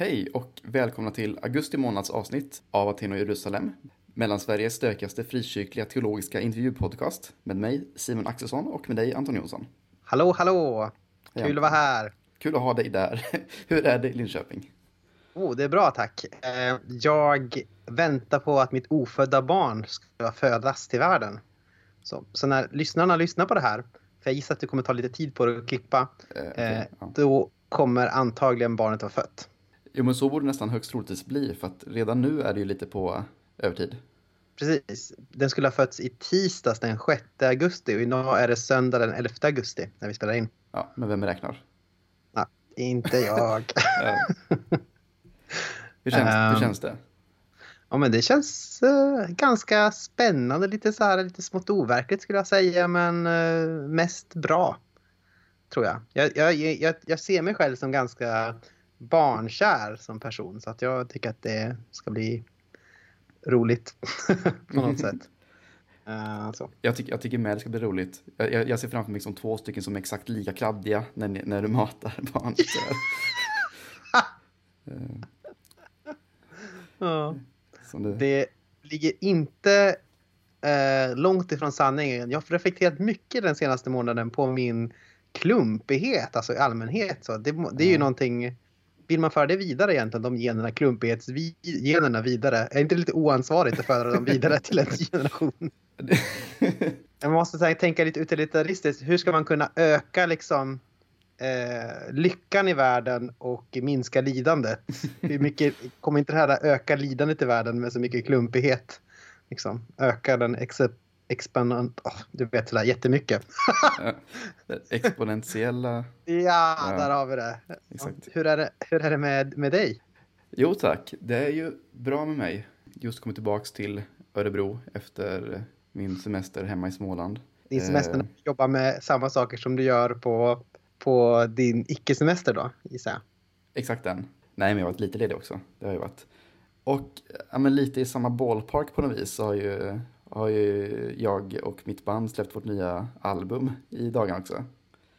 Hej och välkomna till augusti månads avsnitt av Aten och Jerusalem. Mellan Sveriges stökigaste frikyrkliga teologiska intervjupodcast med mig Simon Axelsson och med dig Anton Jonsson. Hallå, hallå! Kul Hej, att vara här. Kul att ha dig där. Hur är det i Linköping? Oh, det är bra tack. Eh, Jag väntar på att mitt ofödda barn ska födas till världen. Så, så när lyssnarna lyssnar på det här, för jag gissar att det kommer ta lite tid på det att klippa, Eh, eh, okej, ja. då kommer antagligen barnet vara fött. Jo men så borde det nästan högst troligtvis bli för att redan nu är det ju lite på övertid. Precis. Den skulle ha fötts i tisdags den 6 augusti och idag är det söndag den 11 augusti när vi spelar in. Ja, men vem räknar? Ja, inte jag. Hur, känns, hur Ehm. känns det? Ja, men det känns eh, ganska spännande, lite så här, lite smått overkligt skulle jag säga, men eh, mest bra. Tror jag. Jag, jag, jag. jag ser mig själv som ganska barnkär som person, så att jag tycker att det ska bli roligt på något sätt. Eh, så. Jag, tycker, jag tycker med det ska bli roligt. Jag, jag, jag ser framför mig som två stycken som är exakt lika kladdiga när, ni- när du matar. Eh, Ja. som det, ligger inte eh, långt ifrån sanningen. Jag har reflekterat mycket den senaste månaden på min klumpighet, alltså i allmänhet. Så det, det är ju någonting, vill man föra det vidare egentligen, de generna, klumpighetsgenerna vidare? Är det inte lite oansvarigt att föra dem vidare till en generation? Jag måste säga, tänka lite utilitaristiskt. Hur ska man kunna öka liksom eh, lyckan i världen och minska lidandet? Hur mycket kommer inte det här att öka lidandet i världen med så mycket klumpighet? Liksom, öka den exponent... åh, du vet sådär jättemycket. Exponentiella. Ja, Ja. där har vi det. Exakt. Hur är det, hur är det med, med dig? Jo tack, det är ju bra med mig. Just kommit tillbaks till Örebro efter min semester hemma i Småland. Din semester Eh. när du jobbar med samma saker som du gör på, på din icke-semester då, gissar jag. Exakt den. Nej, men jag har varit lite ledig också. Det har jag varit. Och ja, men lite i samma ballpark på något vis så har ju, har ju jag och mitt band släppt vårt nya album i dagarna också.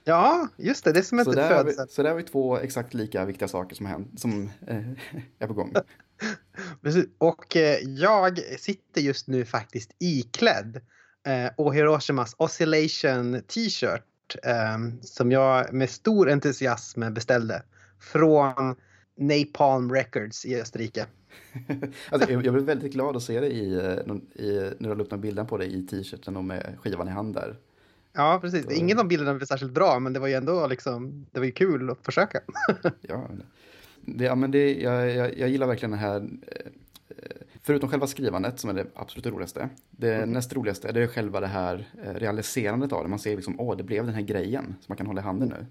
Ja, just det. Det är som ett födsel. så där har vi två exakt lika viktiga saker som, hänt, som eh, är på gång. Precis. Och eh, jag sitter just nu faktiskt iklädd eh, och Hiroshimas Oscillation t-shirt eh, som jag med stor entusiasm beställde från Napalm Records i Österrike. alltså, jag, blev väldigt glad att se dig i, eh, i, när du la upp några bilder på dig i t-shirten och med skivan i hand där. Ja, precis. Så- Ingen av bilderna blev särskilt bra, men det var ju ändå liksom, det var ju kul att försöka. Ja, det, ja men det, jag, jag, jag gillar verkligen det här. eh, eh, Förutom själva skrivandet som är det absolut roligaste. Det Mm. näst roligaste det är själva det här eh, realiserandet av det. Man ser liksom, åh, det blev den här grejen som man kan hålla i handen nu.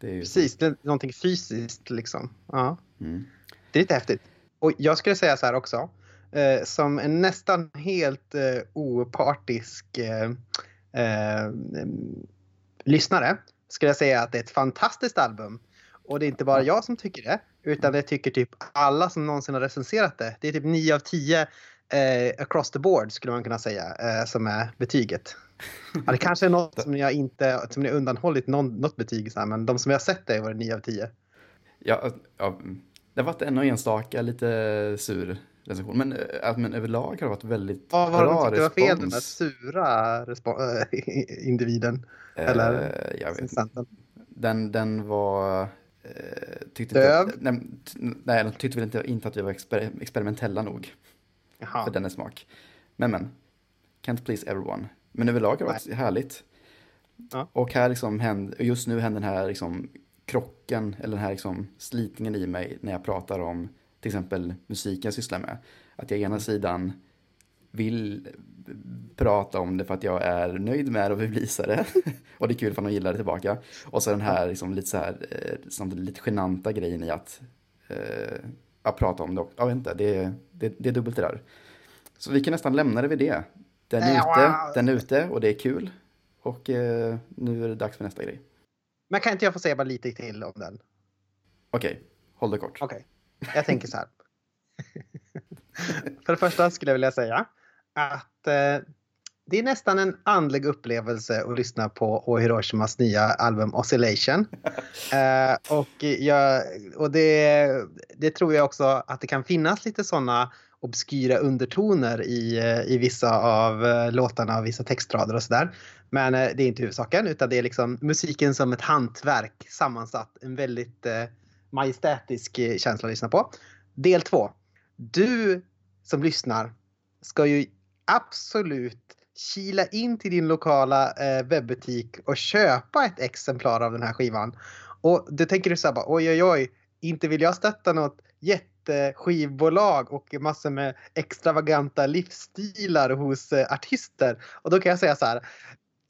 Precis, det är någonting fysiskt liksom. Ja. Mm. Det är lite häftigt. Och jag skulle säga så här också. Eh, som en nästan helt eh, opartisk eh, eh, lyssnare skulle jag säga att det är ett fantastiskt album. Och det är inte bara jag som tycker det, utan det tycker typ alla som någonsin har recenserat det. Det är typ 9 av 10 eh, across the board skulle man kunna säga eh, som är betyget. Ja, det kanske är något som jag inte som ni undanhållit någon, något betyg, så här, men de som jag har sett det var det 9 av 10. Ja, ja, det har varit en och enstaka lite sur recension. Men, eh, men överlag har det varit väldigt Vad var det bra de tyckte var fel, den där respons. sura äh, individen? eller Eh, jag vet inte. Den, den var... Eh, tyckte Döv? Inte, nej, de tyckte väl inte, inte att vi var exper, experimentella nog. För Jaha. denna smak. Men men, can't please everyone. Men överlag har det varit härligt. Ja. Och här liksom händer, just nu händer den här liksom krocken, eller den här liksom slitningen i mig när jag pratar om till exempel musiken jag sysslar med. Att jag ena sidan vill prata om det för att jag är nöjd med det och vill visa det. och det är kul för att de gillar det tillbaka. Och så den här liksom lite så här, eh, samtidigt lite genanta grejen i att eh, att prata om det. Och, jag vet inte, det, är- det, det är dubbelt det där. Så vi kan nästan lämna det vid det. Den är ute, den är ute och det är kul. Och eh, nu är det dags för nästa grej. Men kan inte jag få säga bara lite till om den? Okej, håll det kort. Okej, jag tänker så här. För det första skulle jag vilja säga att eh, det är nästan en andlig upplevelse att lyssna på Hiroshimas nya album Oscillation. uh, och jag, och det, det tror jag också att det kan finnas lite sådana obskyra undertoner i, i vissa av låtarna och vissa textrader och sådär. Men det är inte huvudsaken utan det är liksom musiken som ett hantverk sammansatt. En väldigt eh, majestätisk känsla att lyssna på. Del två. Du som lyssnar ska ju absolut kila in till din lokala eh, webbutik och köpa ett exemplar av den här skivan. Och då tänker du så här bara, oj oj oj, inte vill jag stötta något jätteskivbolag och massor med extravaganta livsstilar hos eh, artister. Och då kan jag säga så här,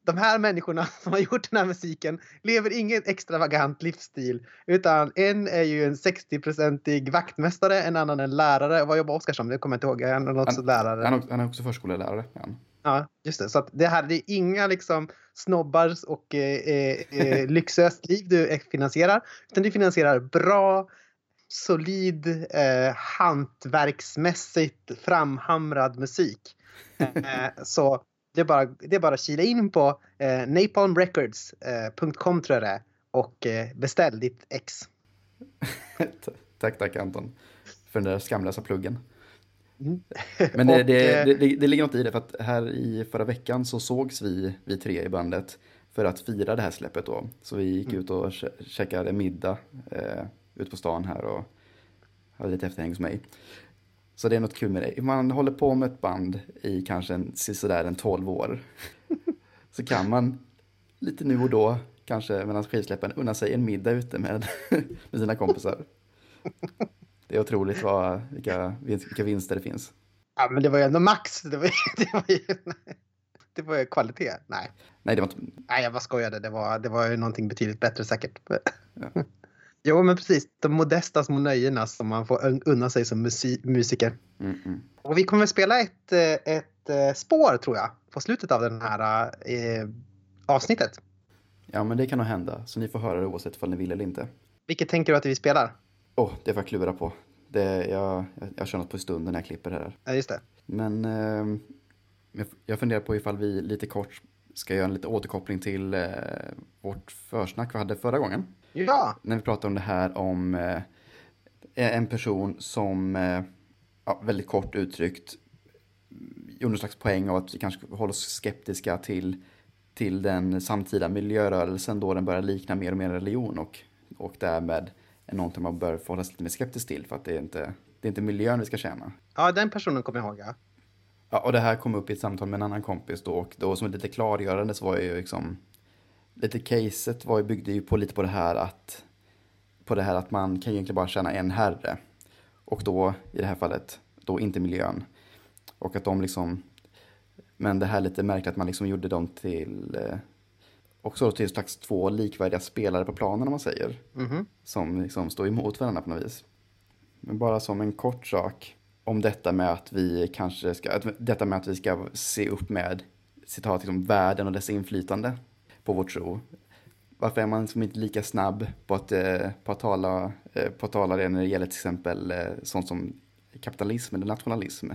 de här människorna som har gjort den här musiken lever ingen extravagant livsstil. Utan en är ju en 60-procentig vaktmästare, en annan en lärare. Vad jobbar Oskar som? Det kommer jag inte ihåg. Han är också lärare. Han, är också förskollärare. Han. Ja, just det. Så att det här det är inga liksom snobbars och eh, eh, lyxöst liv du finansierar. Utan du finansierar bra, solid, eh, hantverksmässigt framhamrad musik. Eh, så det är bara, det är bara att kila in på eh, napalmrecords.com eh, tror jag det är och eh, beställ ditt ex. tack, tack Anton för den där skamlösa pluggen. Mm. Men det, och, det, eh, det, det, det ligger något i det, för att här i förra veckan så sågs vi, vi tre i bandet för att fira det här släppet då. Så vi gick mm. ut och käkade middag eh, ute på stan här och hade lite efterhäng hos mig. Så det är något kul med det. Man håller på med ett band i kanske en, sådär en 12 år. så kan man lite nu och då, kanske mellan skivsläppen, unna sig en middag ute med, med sina kompisar. Det är otroligt vad, vilka, vilka vinster det finns. Ja, men det var ju ändå max. Det var, det var ju, det var ju kvalitet. Nej. Nej, det var inte... Nej, jag bara skojade. Det var, det var ju någonting betydligt bättre säkert. Ja. Jo, men precis. De modesta små nöjena som man får unna sig som musiker. Mm, mm. Och vi kommer spela ett, eh, ett eh, spår, tror jag, på slutet av det här eh, avsnittet. Ja, men det kan nog hända. Så ni får höra det oavsett om ni vill eller inte. Vilket tänker du att vi spelar? Åh, oh, det får jag klura på. Det, jag, jag, jag kör något på stunden när jag klipper här. Ja, just det. Men eh, jag, jag funderar på ifall vi lite kort ska göra en lite återkoppling till eh, vårt försnack vi hade förra gången. Ja. När vi pratade om det här om eh, en person som, eh, ja, väldigt kort uttryckt, gjorde en slags poäng av att vi kanske håller oss skeptiska till, till den samtida miljörörelsen då den börjar likna mer och mer religion och, och därmed är någonting man bör förhålla sig lite mer skeptisk till för att det är inte, det är inte miljön vi ska tjäna. Ja, den personen kommer jag ihåg, ja. Ja, och det här kom upp i ett samtal med en annan kompis då och då som ett lite klargörande så var ju liksom lite caset var, byggde ju på lite på det här att på det här att man kan egentligen bara känna en herre. Och då, i det här fallet, då inte miljön. Och att de liksom, men det här lite märkligt att man liksom gjorde dem till, eh, också till slags två likvärdiga spelare på planen om man säger. Mm. Som liksom står emot varandra på något vis. Men bara som en kort sak om detta med att vi kanske ska, detta med att vi ska se upp med citat, liksom, världen och dess inflytande på vår tro. Varför är man liksom inte lika snabb på att, eh, på, att tala, eh, på att tala det när det gäller till exempel eh, sånt som kapitalism eller nationalism?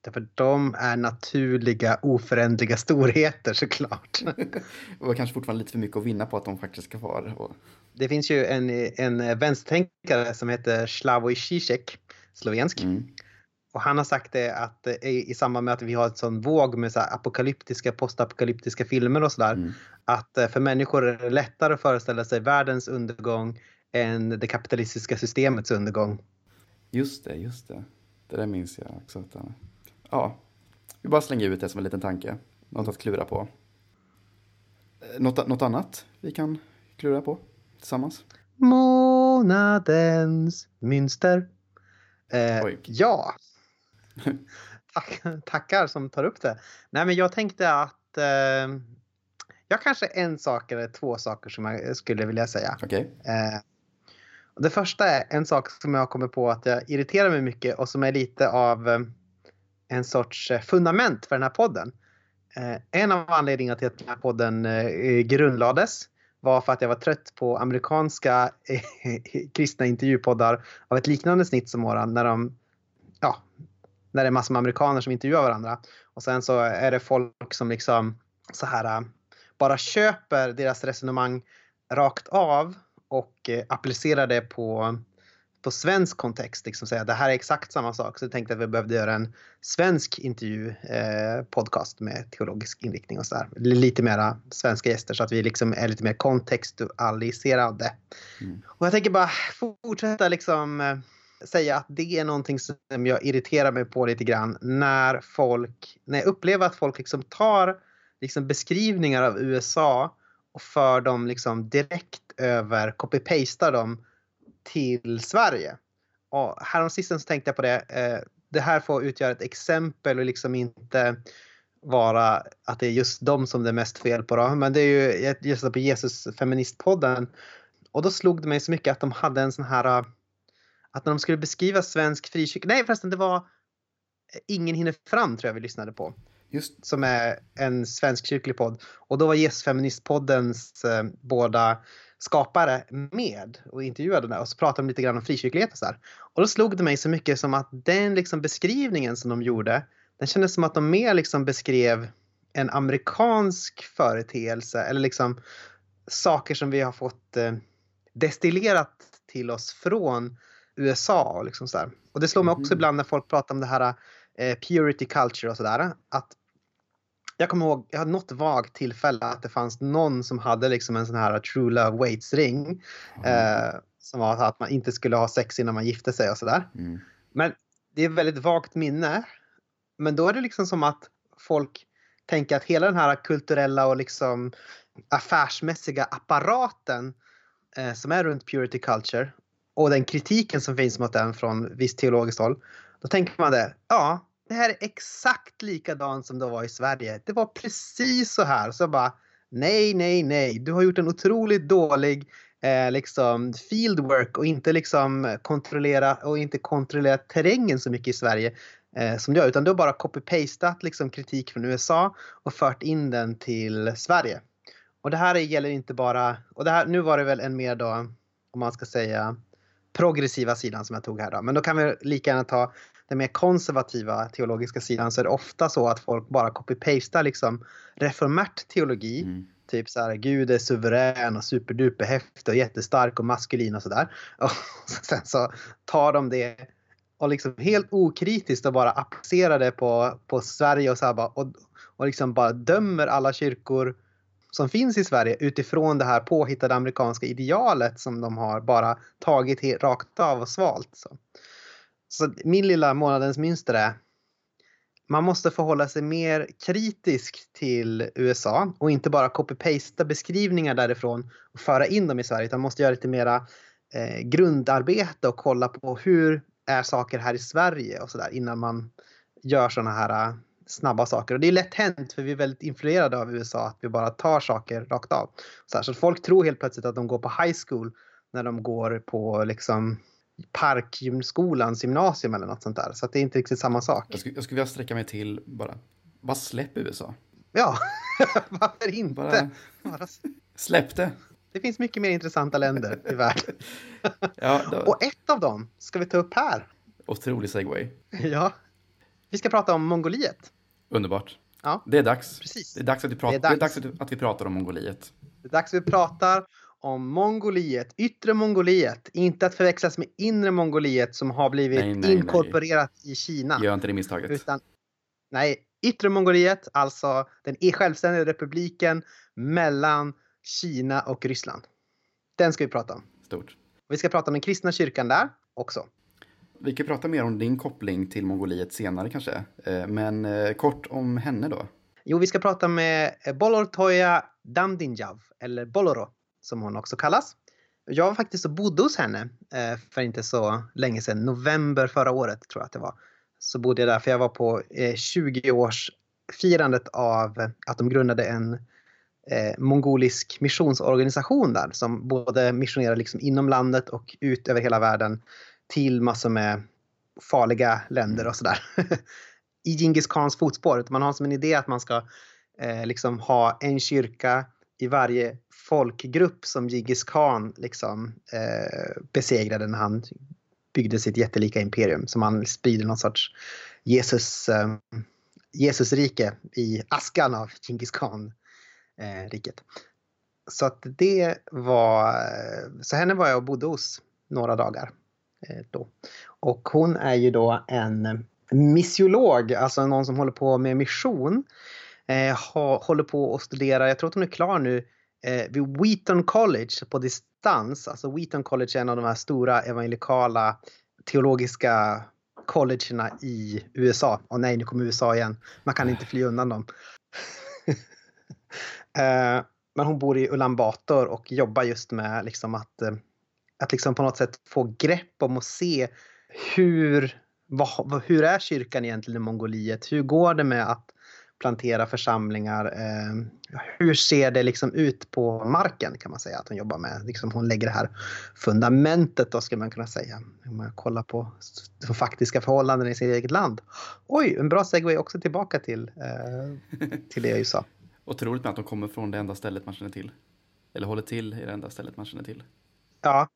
Därför de är naturliga, oföränderliga storheter såklart. och kanske fortfarande lite för mycket att vinna på att de faktiskt ska vara. Det finns ju en, en vänstertänkare som heter Slavoj Zizek, slovensk. Mm. Och han har sagt det att i, i samband med att vi har en sån våg med så apokalyptiska, postapokalyptiska filmer och sådär. Mm. Att eh, för människor är det lättare att föreställa sig världens undergång än det kapitalistiska systemets undergång. Just det, just det. Det där minns jag också. Att, ja, vi bara slänger ut det som en liten tanke. Något att klura på. Eh, något, något annat vi kan klura på tillsammans? Månadens mönster. Eh, ja, Tack, tackar som tar upp det. Nej, men jag tänkte att eh, jag kanske en sak eller två saker som jag skulle vilja säga. Okay. Eh, det första är en sak som jag kommer på att jag irriterar mig mycket och som är lite av eh, en sorts eh, fundament för den här podden. Eh, en av anledningarna till att den här podden eh, grundlades var för att jag var trött på amerikanska kristna intervjupoddar av ett liknande snitt som våran när de ja, när det är massor med amerikaner som intervjuar varandra. Och sen så är det folk som liksom så här bara köper deras resonemang rakt av och applicerar det på, på svensk kontext. Liksom säga det här är exakt samma sak. Så jag tänkte att vi behövde göra en svensk intervju eh, podcast med teologisk inriktning och sådär. Lite mera svenska gäster så att vi liksom är lite mer kontextualiserade. Mm. Och jag tänker bara fortsätta liksom eh, säga att det är någonting som jag irriterar mig på lite grann när folk, när jag upplever att folk liksom tar liksom beskrivningar av USA och för dem liksom direkt över, copy-pastar dem till Sverige. Och häromsistens tänkte jag på det, eh, det här får utgöra ett exempel och liksom inte vara att det är just dem som det är mest fel på. Då. Men det är ju, jag lyssnade på Jesus feministpodden och då slog det mig så mycket att de hade en sån här att när de skulle beskriva svensk frikyrka, nej förresten det var Ingen hinner fram tror jag vi lyssnade på. Just. Som är en svensk kyrklig podd. Och då var Yes Feministpoddens eh, båda skapare med och intervjuade där och så pratade de lite grann om frikyrklighet och så här. Och då slog det mig så mycket som att den liksom beskrivningen som de gjorde, den kändes som att de mer liksom beskrev en amerikansk företeelse eller liksom saker som vi har fått eh, destillerat till oss från USA. Och, liksom så här. och det slår mig också mm. ibland när folk pratar om det här eh, purity culture och sådär. Att jag kommer ihåg, jag hade något vagt tillfälle att det fanns någon som hade liksom en sån här true love waits ring. Mm. Eh, som var att man inte skulle ha sex innan man gifte sig och sådär. Mm. Men det är ett väldigt vagt minne. Men då är det liksom som att folk tänker att hela den här kulturella och liksom affärsmässiga apparaten eh, som är runt purity culture och den kritiken som finns mot den från visst teologiskt håll. Då tänker man det, ja, det här är exakt likadant som det var i Sverige. Det var precis så här. Så bara, nej, nej, nej, du har gjort en otroligt dålig eh, liksom fieldwork och inte liksom kontrollera och inte kontrollera terrängen så mycket i Sverige eh, som du har, utan du har bara copy-pastat liksom kritik från USA och fört in den till Sverige. Och det här gäller inte bara, och det här, nu var det väl en mer då, om man ska säga, progressiva sidan som jag tog här då. Men då kan vi lika gärna ta den mer konservativa teologiska sidan så är det ofta så att folk bara copy-pastar liksom reformärt teologi. Mm. Typ så här, Gud är suverän och superduper häftig och jättestark och maskulin och sådär. Och sen så tar de det och liksom helt okritiskt och bara applicerar det på, på Sverige och, så bara, och, och liksom bara dömer alla kyrkor som finns i Sverige utifrån det här påhittade amerikanska idealet som de har bara tagit helt, rakt av och svalt. Så så min lilla månadens mönster är man måste förhålla sig mer kritisk till USA och inte bara copy-pasta beskrivningar därifrån och föra in dem i Sverige utan måste göra lite mera eh, grundarbete och kolla på hur är saker här i Sverige och sådär innan man gör sådana här eh, snabba saker. Och det är lätt hänt för vi är väldigt influerade av USA att vi bara tar saker rakt av. Så, här, så folk tror helt plötsligt att de går på high school när de går på liksom Parkskolans gymnasium eller något sånt där. Så det är inte riktigt samma sak. Jag skulle, jag skulle vilja sträcka mig till bara, bara släpp USA. Ja, varför inte? Bara... bara... Släpp det. Det finns mycket mer intressanta länder i världen. ja, då... Och ett av dem ska vi ta upp här. Otrolig segway. Ja. Vi ska prata om Mongoliet. Underbart. Ja. Det är dags. Precis. Det är dags att vi, pratar, det är dags. Det är dags att vi pratar om Mongoliet. Det är dags att vi pratar om Mongoliet, yttre Mongoliet, inte att förväxlas med inre Mongoliet som har blivit nej, nej, inkorporerat nej. i Kina. Gör inte det misstaget. Utan, nej, yttre Mongoliet, alltså den självständiga republiken mellan Kina och Ryssland. Den ska vi prata om. Stort. Vi ska prata om den kristna kyrkan där också. Vi kan prata mer om din koppling till Mongoliet senare kanske. Eh, men eh, kort om henne då. Jo, vi ska prata med Bolortoja Damdinjav, eller Boloro som hon också kallas. Jag var faktiskt och bodde hos henne eh, för inte så länge sedan, november förra året tror jag att det var. Så bodde jag där för jag var på eh, 20-årsfirandet av att de grundade en eh, mongolisk missionsorganisation där som både missionerar liksom inom landet och ut över hela världen till massor med farliga länder och sådär. I Genghis Khans fotspår. Man har som en idé att man ska eh, liksom ha en kyrka i varje folkgrupp som Djingis Khan liksom, eh, besegrade när han byggde sitt jättelika imperium. som han sprider någon sorts Jesus, eh, Jesusrike i askan av Djingis khan eh, riket. Så att det var, eh, så henne var jag och bodde hos några dagar eh, då. Och hon är ju då en missiolog, alltså någon som håller på med mission. Eh, håller på att studera, jag tror att hon är klar nu, eh, vid Wheaton College på distans. Alltså Wheaton College är en av de här stora evangelikala teologiska collegerna i USA. Och nej, nu kommer USA igen. Man kan inte fly undan dem. eh, men hon bor i Ulan Bator och jobbar just med liksom att, eh, att liksom på något sätt få grepp om och se hur, vad, hur är kyrkan egentligen i Mongoliet? Hur går det med att plantera församlingar? Eh, hur ser det liksom ut på marken kan man säga att hon jobbar med? Liksom hon lägger det här fundamentet då skulle man kunna säga. Om man kollar på de faktiska förhållandena i sitt eget land. Oj, en bra segway också tillbaka till, eh, till det jag ju sa. Otroligt med att de kommer från det enda stället man känner till. Eller håller till i det enda stället man känner till. Ja,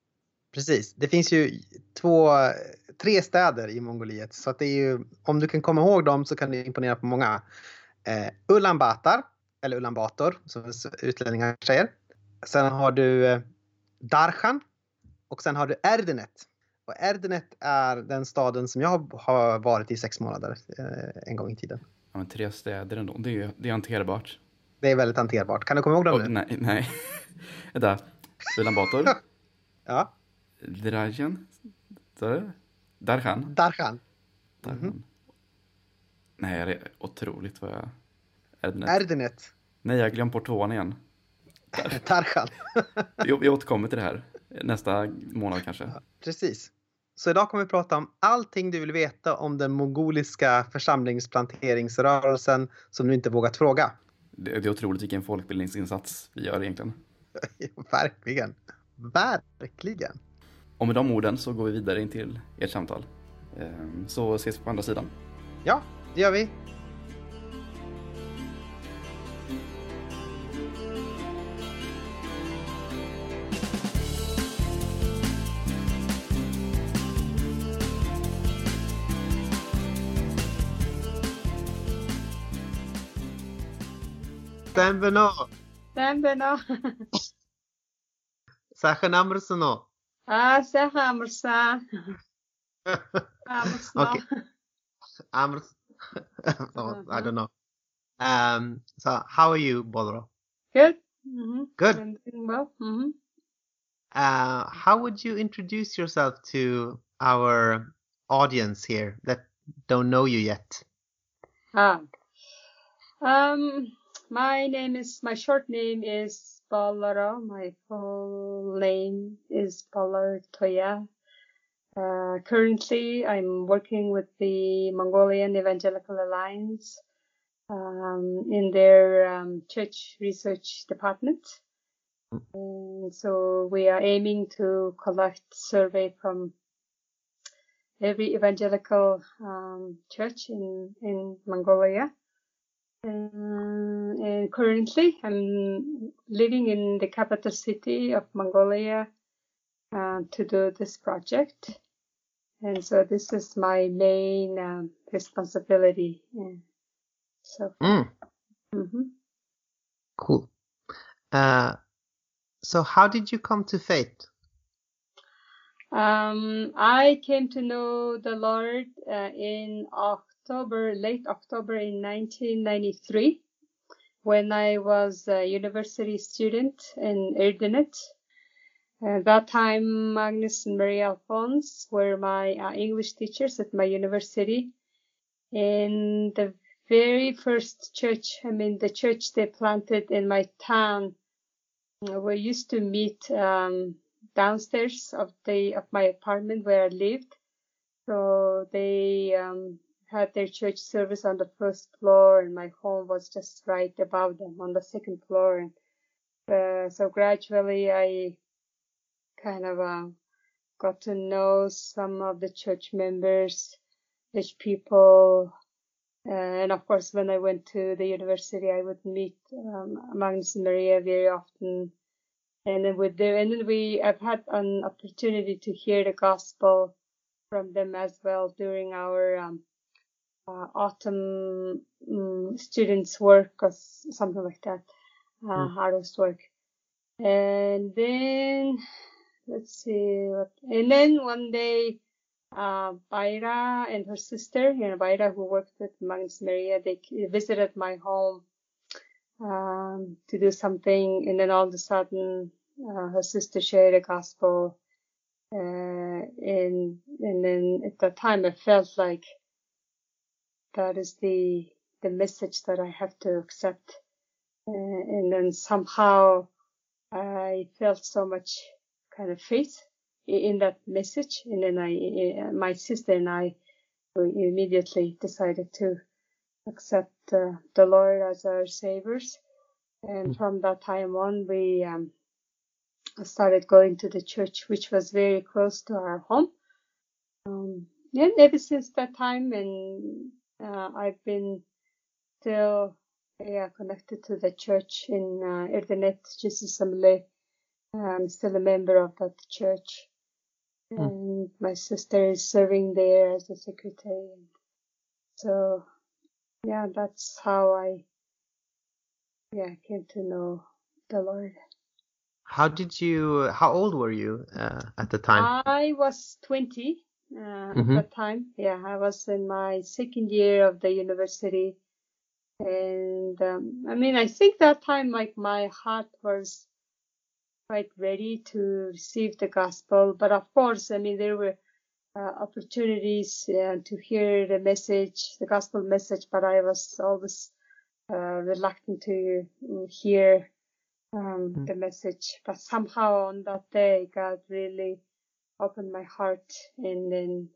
precis. Det finns ju två, tre städer i Mongoliet. Så att det är ju, om du kan komma ihåg dem så kan det imponera på många. Eh, Ulan Batar, eller Ulan Bator som utlänningar säger. Sen har du eh, Darchan och sen har du Erdenet. Och Erdenet är den staden som jag har varit i sex månader eh, en gång i tiden. Ja, men tre städer ändå, det är, det är hanterbart. Det är väldigt hanterbart. Kan du komma ihåg dem nu? Nej, nej. Vänta. Ulan Bator. ja. Drajan. Darchan. Darchan. Mm -hmm. Nej, det är otroligt vad jag... Erdenet. Erdenet. Nej, jag glömt bort tvåan igen. Tarchan. vi återkommer till det här nästa månad kanske. Ja, precis. Så idag kommer vi prata om allting du vill veta om den mongoliska församlingsplanteringsrörelsen som du inte vågat fråga. Det, är otroligt vilken folkbildningsinsats vi gör egentligen. Verkligen. Verkligen. Och med de orden så går vi vidare in till ert samtal. Ehm, så ses vi på andra sidan. Ja, Ya ve. Tembeno. Tembeno. Sakın amırsın o. Ha, sen amırsan. amırsın o. Amırsın. oh, I don't know. Um, so how are you, Bolro? Good. Mm -hmm. Good. I'm doing well. Mm -hmm. uh, how would you introduce yourself to our audience here that don't know you yet? Ah. Um, my name is, my short name is Balara. My full name is Balar Toya. Uh, currently, I'm working with the Mongolian Evangelical Alliance um, in their um, church research department. And so we are aiming to collect survey from every evangelical um, church in, in Mongolia uh, and currently, I'm living in the capital city of Mongolia uh, to do this project. And so this is my main um, responsibility. Yeah. So, mm. mm-hmm. cool. Uh, so, how did you come to faith? Um, I came to know the Lord uh, in October late October in 1993, when I was a university student in Erdenet. At that time, Magnus and Maria Alphonse were my uh, English teachers at my university. In the very first church, I mean, the church they planted in my town, uh, we used to meet um, downstairs of the of my apartment where I lived. So they um, had their church service on the first floor, and my home was just right above them on the second floor. And uh, so gradually, I kind of uh, got to know some of the church members, church people, uh, and of course, when I went to the university, I would meet um, Magnus and Maria very often. And then with them, and then we, I've had an opportunity to hear the gospel from them as well during our um, uh, autumn um, students work or something like that, uh, mm. harvest work. And then let's see and then one day, uh, Baira and her sister, you know, Baira who worked with Magnus Maria, they visited my home, um, to do something. And then all of a sudden, uh, her sister shared the gospel. Uh, and, and then at that time I felt like that is the, the message that I have to accept. Uh, and then somehow I felt so much kind of faith in that message. And then I, my sister and I immediately decided to accept uh, the Lord as our saviors. And mm. from that time on, we um, started going to the church, which was very close to our home. Um, and ever since that time, and uh, I've been still yeah, connected to the church in uh, Erdenet Jesus Assembly. I'm still a member of that church. Mm. And my sister is serving there as a secretary. So, yeah, that's how I, yeah, came to know the Lord. How did you, how old were you uh, at the time? I was 20 uh, mm-hmm. at that time. Yeah, I was in my second year of the university. And um, I mean, I think that time, like, my heart was quite ready to receive the gospel. But of course, I mean, there were uh, opportunities uh, to hear the message, the gospel message, but I was always uh, reluctant to hear um, mm. the message. But somehow on that day, God really opened my heart, and then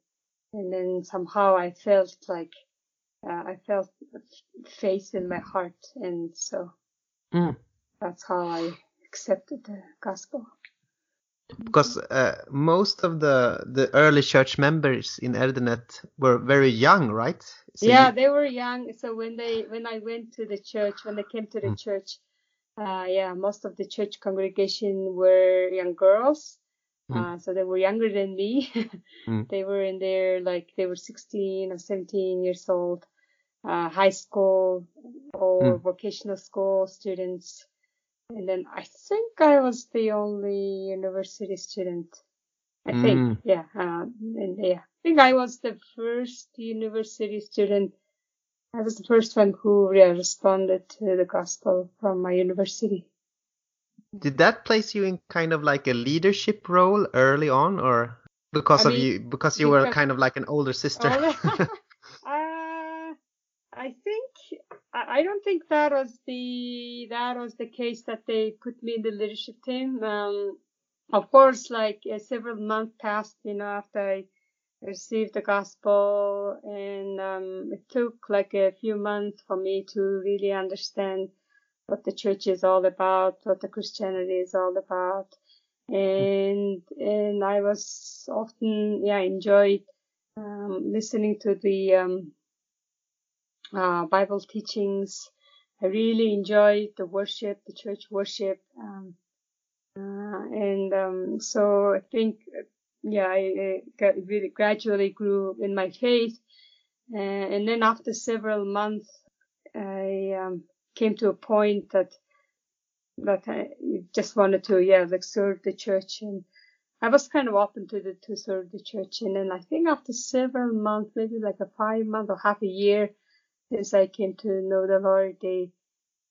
and then somehow I felt like uh, I felt faith in my heart, and so mm. that's how I accepted the gospel. Because uh, most of the the early church members in Erdenet were very young, right? So yeah, you... they were young. So when they when I went to the church, when they came to the mm. church, uh, yeah, most of the church congregation were young girls. Mm. Uh, so they were younger than me. mm. They were in there like they were 16 or 17 years old, uh, high school or mm. vocational school students. And then I think I was the only university student. I think, mm. yeah, uh, and yeah, I think I was the first university student. I was the first one who yeah, responded to the gospel from my university. Did that place you in kind of like a leadership role early on, or because I of mean, you because you were kind of like an older sister? uh, I don't think that was the that was the case that they put me in the leadership team. Um, of course, like uh, several months passed, you know, after I received the gospel, and um, it took like a few months for me to really understand what the church is all about, what the Christianity is all about, and and I was often yeah enjoyed um, listening to the um, uh, Bible teachings. I really enjoyed the worship, the church worship. Um, uh, and um, so I think, yeah, I, I really gradually grew in my faith. Uh, and then after several months, I um, came to a point that that I just wanted to, yeah, like serve the church. And I was kind of open to the, to serve the church. And then I think after several months, maybe like a five month or half a year, as I came to know the Lord, they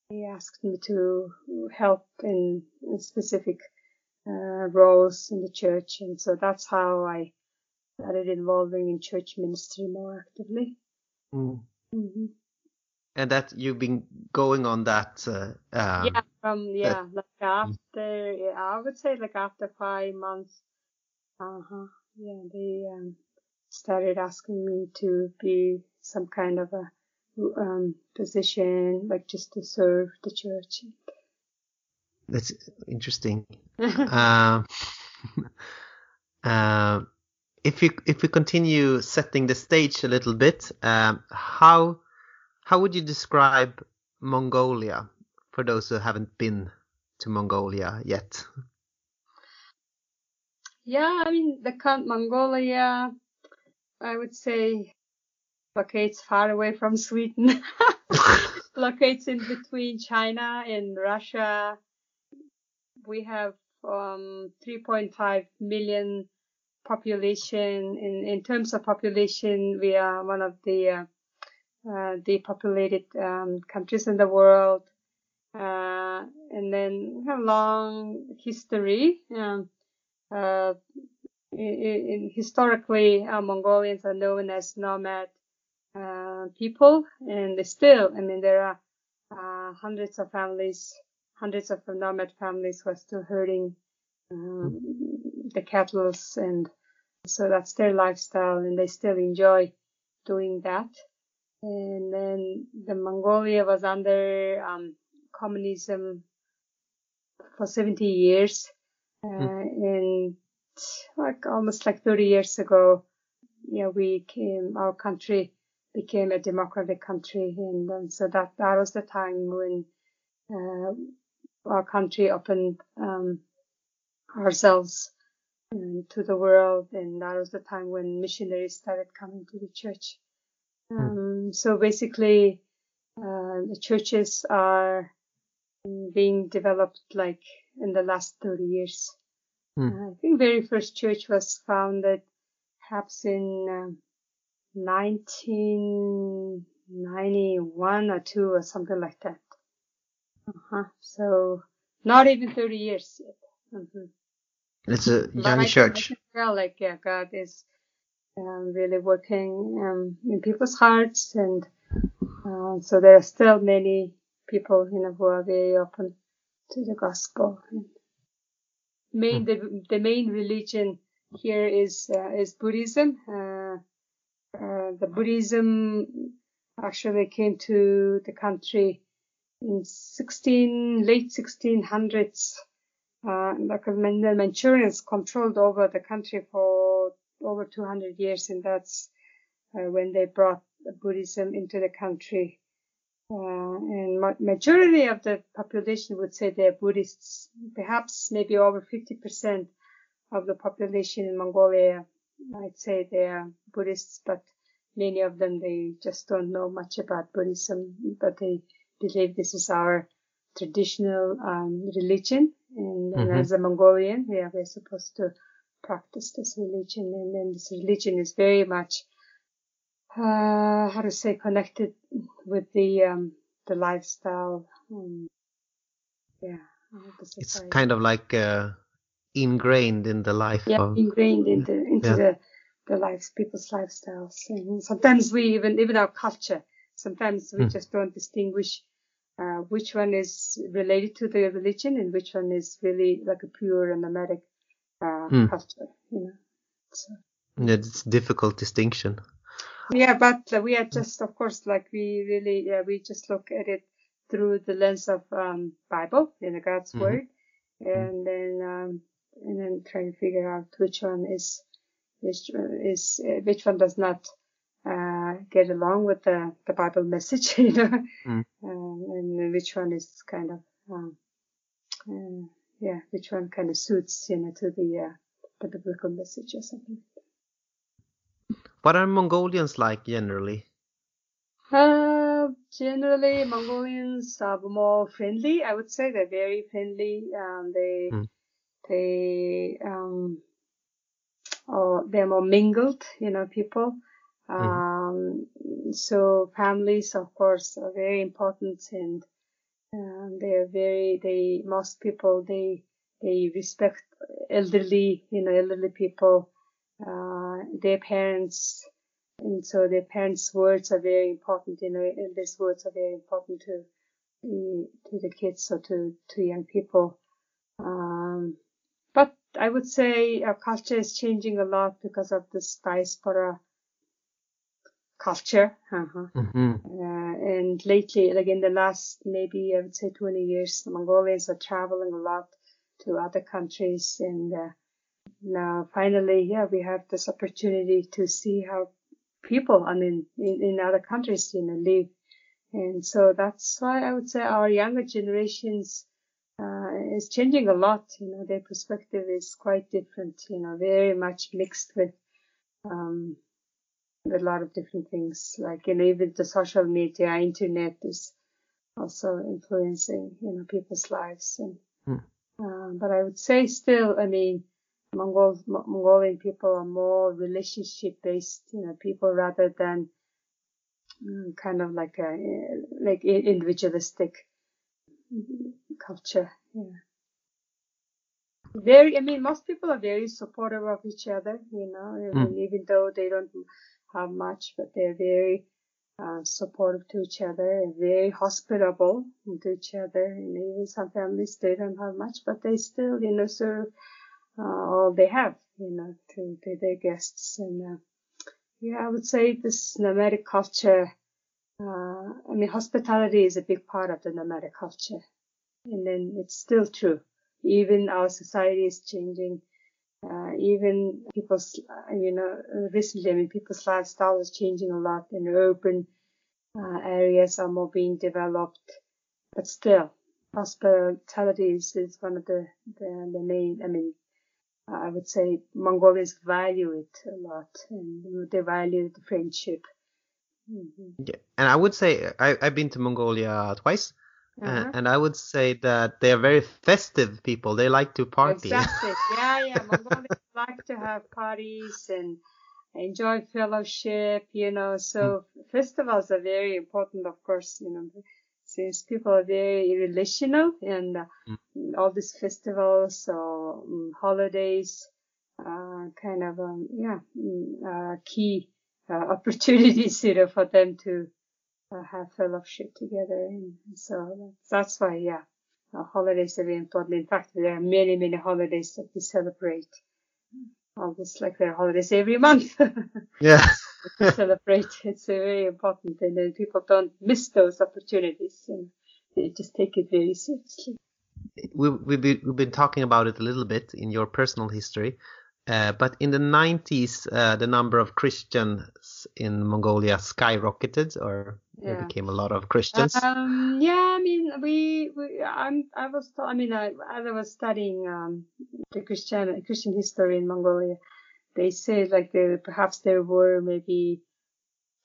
they asked me to help in, in specific uh, roles in the church, and so that's how I started involving in church ministry more actively. Mm. Mm-hmm. And that you've been going on that. Uh, um, yeah, from yeah, that, like after yeah, I would say like after five months. Uh huh. Yeah, they um, started asking me to be some kind of a um, position, like just to serve the church. That's interesting. uh, uh, if you if we continue setting the stage a little bit, um, how how would you describe Mongolia for those who haven't been to Mongolia yet? Yeah, I mean the Mongolia, I would say locates far away from Sweden, locates in between China and Russia. We have um, 3.5 million population. In, in terms of population, we are one of the uh, uh, depopulated um, countries in the world. Uh, and then we have a long history. Um, uh, in, in, historically, uh, Mongolians are known as nomad people, and still, I mean, there are uh, hundreds of families, hundreds of nomad families who are still herding um, the cattle, and so that's their lifestyle, and they still enjoy doing that. And then the Mongolia was under um, communism for 70 years, uh, mm. and like almost like 30 years ago, you know, we came, our country became a democratic country. And, and so that, that was the time when, uh, our country opened, um, ourselves um, to the world. And that was the time when missionaries started coming to the church. Hmm. Um, so basically, uh, the churches are being developed like in the last 30 years. Mm. I think very first church was founded perhaps in uh, 1991 or two or something like that. Uh-huh. So not even 30 years yet. Mm-hmm. It's a young but church. I like yeah, God is um, really working um, in people's hearts, and uh, so there are still many people you know who are very open to the gospel. And main the, the main religion here is uh, is Buddhism. Uh, the Buddhism actually came to the country in 16 late 1600s uh, the Manchurians controlled over the country for over 200 years, and that's uh, when they brought Buddhism into the country. Uh, and ma- majority of the population would say they're Buddhists. Perhaps maybe over 50% of the population in Mongolia might say they're Buddhists, but many of them they just don't know much about Buddhism, but they believe this is our traditional um, religion. And, mm-hmm. and, as a Mongolian, yeah, we're supposed to practice this religion, and then this religion is very much uh, how to say connected with the um, the lifestyle. Um, yeah, it's kind of like uh, ingrained in the life. Yeah, of... ingrained into into yeah. the the lives people's lifestyles, and sometimes we even even our culture. Sometimes we mm. just don't distinguish uh, which one is related to the religion and which one is really like a pure and nomadic uh, mm. culture. You know, so. Yeah, it's difficult distinction. Yeah, but we are just, of course, like we really, yeah, we just look at it through the lens of um, Bible, you know, God's mm-hmm. word, mm-hmm. and then um, and then try to figure out which one is which is uh, which one does not uh, get along with the the Bible message, you know, mm. um, and which one is kind of um, uh, yeah, which one kind of suits you know to the uh, the biblical message or something. What are Mongolians like generally? Uh, generally, Mongolians are more friendly. I would say they're very friendly. Um, they, mm. They, um, oh, they're more mingled, you know, people. Hmm. Um, so families, of course, are very important and, um, they are very, they, most people, they, they respect elderly, you know, elderly people uh, their parents, and so their parents' words are very important. You know, these words are very important to to the kids or to to young people. Um, but I would say our culture is changing a lot because of this diaspora culture. Uh-huh. Mm-hmm. Uh, and lately, like in the last maybe I would say 20 years, the Mongolians are traveling a lot to other countries and uh, now finally, yeah, we have this opportunity to see how people, I mean, in, in other countries, you know, live. And so that's why I would say our younger generations uh, is changing a lot. You know, their perspective is quite different. You know, very much mixed with um, a lot of different things, like you know, even the social media, internet is also influencing you know people's lives. And Hmm. uh, but I would say still, I mean, Mongol Mongolian people are more relationship based, you know, people rather than mm, kind of like a like individualistic mm, culture. Yeah. Very, I mean, most people are very supportive of each other, you know, Mm. even though they don't have much, but they're very uh, supportive to each other and very hospitable to each other. And even some families, they don't have much, but they still, you know, serve uh, all they have, you know, to, to their guests. And uh, yeah, I would say this nomadic culture, uh, I mean, hospitality is a big part of the nomadic culture. And then it's still true. Even our society is changing. Uh, even people's, uh, you know, recently, I mean, people's lifestyle is changing a lot in urban uh, areas are more being developed, but still, hospitality is, is one of the, the, the main, I mean, I would say Mongolians value it a lot and they value the friendship. Hmm Yeah. And I would say I, I've been to Mongolia twice, Uh-huh. uh, and I would say that they are very festive people. They like to party. Exactly. Yeah, yeah. Mongolians like to have parties and enjoy fellowship, you know. So festivals are very important, of course, you know, since people are very relational and uh, all these festivals or um, holidays, uh, kind of, um, yeah, mm, uh, key opportunities, you know, for them to uh, have fellowship together. And so that's why, yeah, uh, holidays are very important. In fact, there are many, many holidays that we celebrate. Almost like there are holidays every month. Yeah. to celebrate. It's uh, very important, and then people don't miss those opportunities, and they just take it very seriously. we, we've, been, we've been talking about it a little bit in your personal history, uh, but in the 90s, uh, the number of Christians in Mongolia skyrocketed, or there became a lot of Christians. Um, yeah, I mean, we, we I'm, I was, I mean, I, as I was studying um, the Christian Christian history in Mongolia, they said like there perhaps there were maybe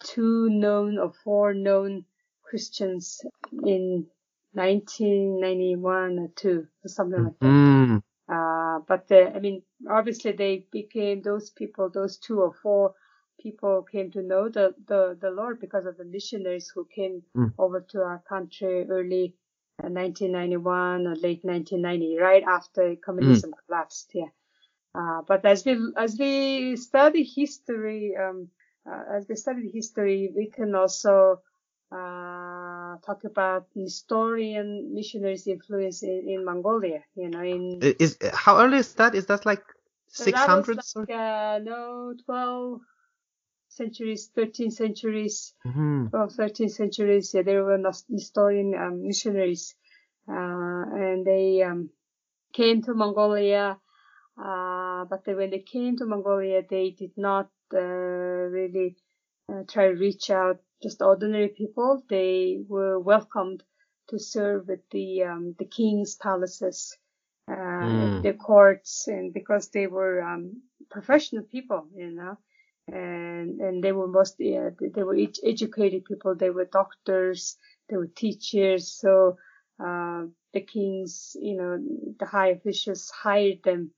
two known or four known Christians in 1991 or two or something like that. Mm. Uh, but the, I mean, obviously they became those people, those two or four people came to know the, the, the Lord because of the missionaries who came Mm. over to our country early uh, 1991 or late 1990, right after communism collapsed. Yeah. Uh, but as we, as we study history, um, uh, as we study history, we can also, uh, talk about Nestorian missionaries' influence in, in Mongolia, you know, in Is how early is that? Is that like so that was like, uh, no, 12 centuries, 13 centuries, hmm 12, 13 centuries. Yeah, there were Nes- Nestorian um, missionaries, uh, and they um, came to Mongolia. Uh, but they, when they came to Mongolia, they did not uh, really uh, try to reach out just ordinary people. They were welcomed to serve at the um, the king's palaces, uh, Mm. the courts, and because they were um, professional people, you know, and and they were mostly uh, they were ed- educated people. They were doctors, they were teachers. So uh, the kings, you know, the high officials hired them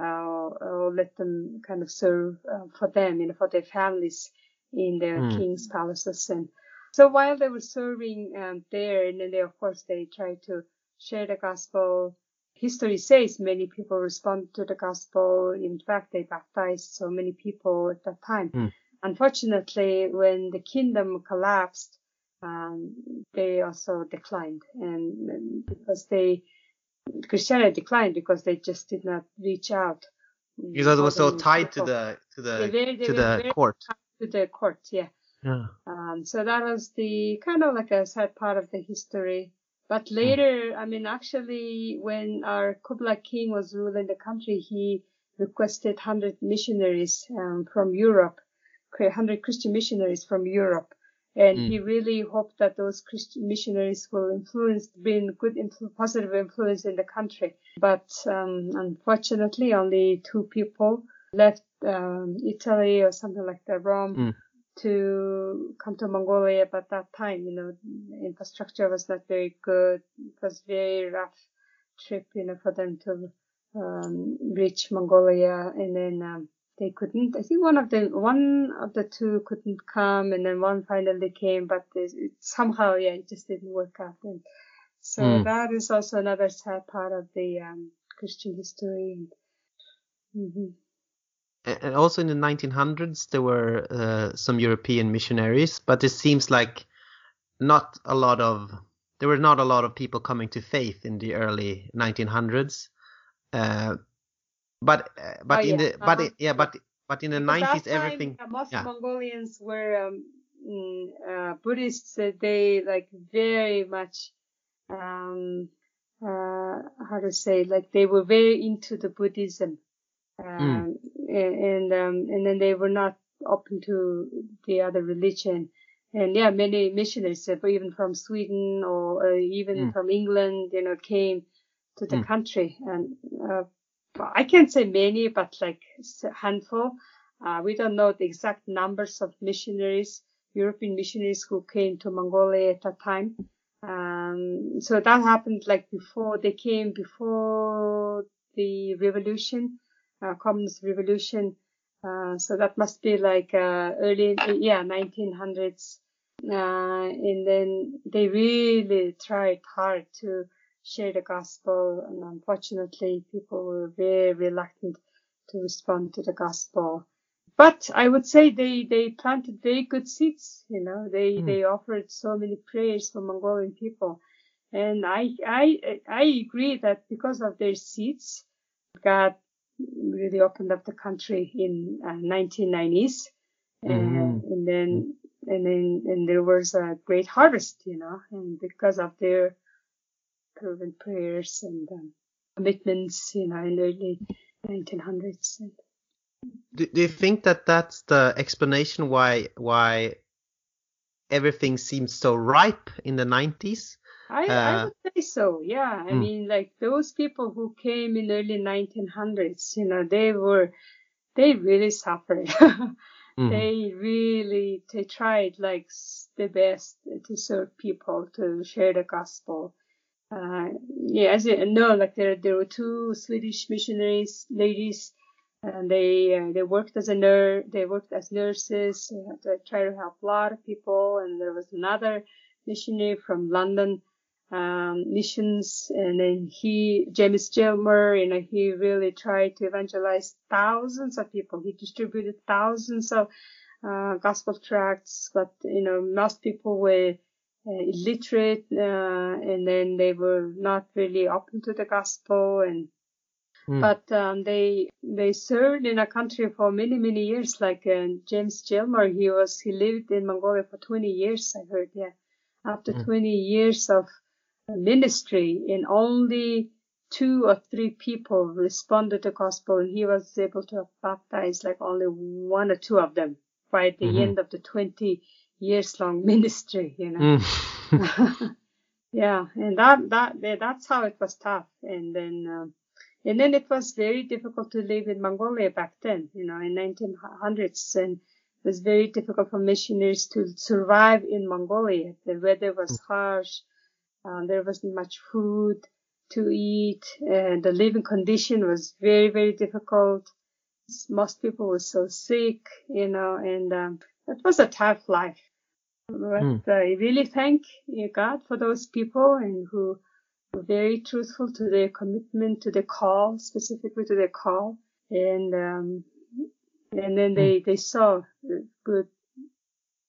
uh, or let them kind of serve uh, for them, you know, for their families in their Hmm. king's palaces. And so while they were serving um, there, and then they, of course, they tried to share the gospel. History says many people responded to the gospel. In fact, they baptized so many people at that time. Hmm. Unfortunately, when the kingdom collapsed, um, they also declined, and, and because they Christianity declined because they just did not reach out. Because it was so Ordinary tied to the to They the very- they to the very court. To the court, yeah. Yeah. Um, so that was the kind of like a sad part of the history. But later, I mean, actually, when our Kublai King was ruling the country, he requested 100 missionaries um, from Europe, 100 Christian missionaries from Europe. And Mm. he really hoped that those Christian missionaries will influence, bring good, influ- positive influence in the country. But um, unfortunately, only two people left um, Italy or something like that, Rome, Mm. to come to Mongolia, but that time, you know, infrastructure was not very good. It was very rough trip, you know, for them to um, reach Mongolia, and then um, they couldn't. I think one of the one of the two couldn't come, and then one finally came, but it, it, somehow, yeah, it just didn't work out. And so mm. that is also another sad part of the um, Christian history. Mm-hmm. And also in the 1900s, there were uh, some European missionaries, but it seems like not a lot of there were not a lot of people coming to faith in the early 1900s. Uh, but uh, but oh, in yeah. the but uh-huh. yeah but but in the because 90s time, everything most yeah. Mongolians were um, mm, uh, Buddhists. They like very much um, uh, how to say like they were very into the Buddhism. Mm. Um, mm. and um, and then they were not open to the other religion. And yeah, many missionaries, uh, even from Sweden or uh, even mm. from England, you know, came to the mm. country. And uh, I can't say many, but like a handful. Uh, we don't know the exact numbers of missionaries, European missionaries who came to Mongolia at that time. Um, so that happened like before they came before the revolution uh, communist revolution. Uh, so that must be like uh, early, yeah, 1900s. Uh, and then they really tried hard to share the gospel, and unfortunately, people were very reluctant to respond to the gospel. But I would say they, they planted very good seeds, you know, they, mm. they offered so many prayers for Mongolian people. And I, I, I agree that because of their seeds, God really opened up the country in uh, 1990s, mm-hmm. and, and then and then and there was a great harvest, you know, and because of their fervent prayers and um, commitments, you know, in the early 1900s. Do, do you think that that's the explanation why why everything seems so ripe in the 90s? I, uh, I would say so. Yeah. I mm. mean, like those people who came in early 1900s, you know, they were, they really suffered. mm. They really, they tried like the best to serve people, to share the gospel. Uh, yeah, as you know, like there, there were two Swedish missionaries, ladies, and they, uh, they worked as a nurse, they worked as nurses, to try to help a lot of people. And there was another missionary from London um, missions, and then he, James Gilmour, you know, he really tried to evangelize thousands of people. He distributed thousands of uh, gospel tracts, but you know, most people were uh, illiterate, uh, and then they were not really open to the gospel, and mm. but um, they they served in a country for many many years. Like uh, James Gilmour, he was he lived in Mongolia for 20 years. I heard, yeah. After mm. 20 years of ministry and only two or three people responded to gospel and he was able to baptize like only one or two of them by the mm-hmm. end of the 20 years long ministry you know mm. yeah and that that that's how it was tough and then um, and then it was very difficult to live in mongolia back then you know in 1900s and it was very difficult for missionaries to survive in mongolia the weather was mm. harsh um, there wasn't much food to eat, and the living condition was very, very difficult. Most people were so sick, you know, and um, it was a tough life. But mm. I really thank God for those people and who were very truthful to their commitment to the call, specifically to their call, and um, and then they mm. they saw good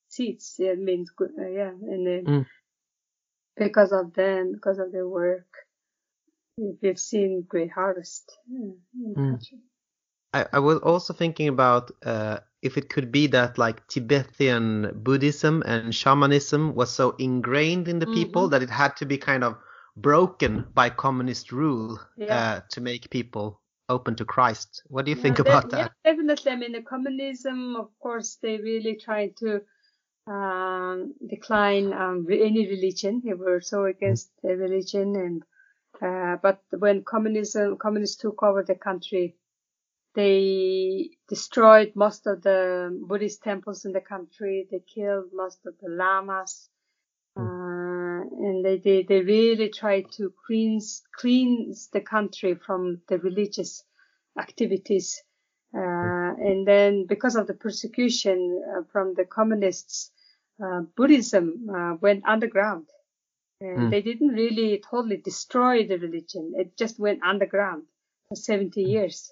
seeds. Yeah, it means good. Uh, yeah, and then mm because of them, because of their work, we've seen great harvest in the mm. country. I, I, was also thinking about uh, if it could be that like Tibetan Buddhism and shamanism was so ingrained in the mm-hmm. people that it had to be kind of broken by communist rule yeah. uh, to make people open to Christ. What do you yeah, think about that? Yeah, definitely. I mean, the communism, of course, they really tried to um, decline um, any religion. They were so against religion, and uh, but when communism communists took over the country, they destroyed most of the Buddhist temples in the country. They killed most of the lamas. Uh, and they, they, they really tried to cleanse, cleanse the country from the religious activities. Uh, and then because of the persecution uh, from the communists, uh, Buddhism uh, went underground. And Mm. they didn't really totally destroy the religion. It just went underground for 70 years.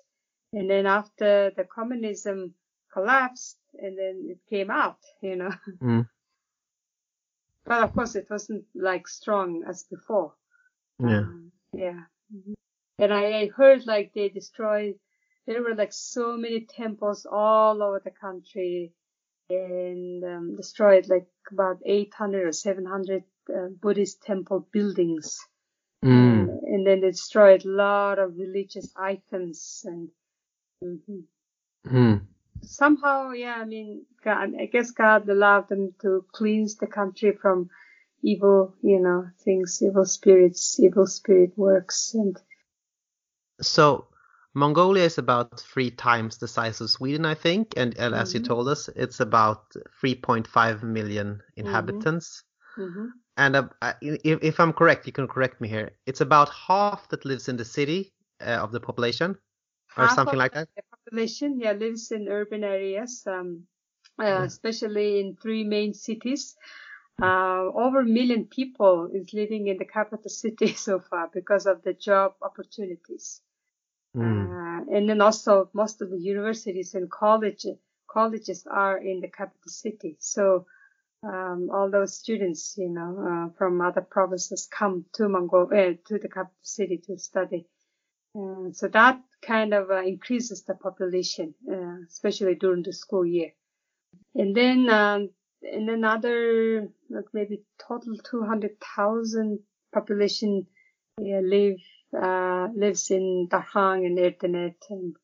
And then after the communism collapsed and then it came out, you know. Mm. But of course it wasn't like strong as before. Yeah. Um, yeah. Mhm. And I, I heard like they destroyed, there were like so many temples all over the country and um, destroyed like about 800 or 700 uh, Buddhist temple buildings. Mm. Uh, and then they destroyed a lot of religious items and mhm. Mm. somehow, yeah, I mean, God, I guess God allowed them to cleanse the country from evil, you know, things, evil spirits, evil spirit works, and So Mongolia is about three times the size of Sweden, I think, and, and as you Mhm. told us, it's about 3.5 million inhabitants. mhm. And uh, if, if I'm correct, you can correct me here. It's about half that lives in the city uh, of the population, or Half something like that. The population, yeah, lives in urban areas, um, uh, Yeah. especially in three main cities. Uh, over a million people is living in the capital city so far because of the job opportunities. Mm. Uh, and then also most of the universities and college colleges are in the capital city. So um, all those students, you know, uh, from other provinces come to Mongolia, uh, to the capital city to study. Uh, so that kind of uh, increases the population, uh, especially during the school year. And then, um, and then other, like maybe total 200,000 population live, uh, lives in Darkhan and Erdenet. And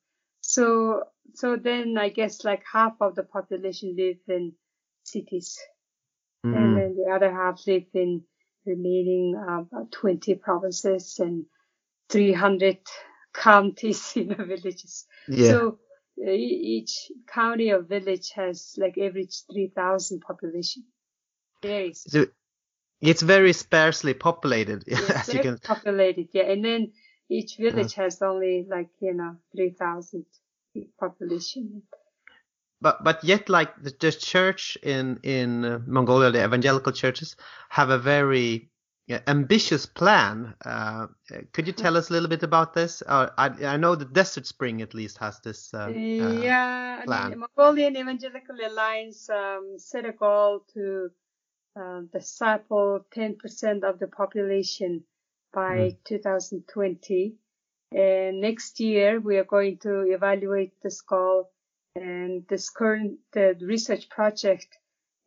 so, so then I guess like half of the population live in cities and Mm. then the other half live in remaining uh, about 20 provinces and 300 counties, in know, villages. Yeah. So uh, each county or village has like average 3,000 population. Very So it's very sparsely populated, as you very can. populated, yeah. And then each village has only like, you know, 3,000 population. But but yet, like the, the church in in uh, Mongolia, the evangelical churches have a very yeah, ambitious plan. Uh, could you tell us a little bit about this? Uh, I I know the Desert Spring at least has this. Uh, uh, yeah, I plan. mean, Mongolian Evangelical Alliance um, set a goal to uh, disciple 10% of the population by 2020. And next year we are going to evaluate this goal. And this current uh, research project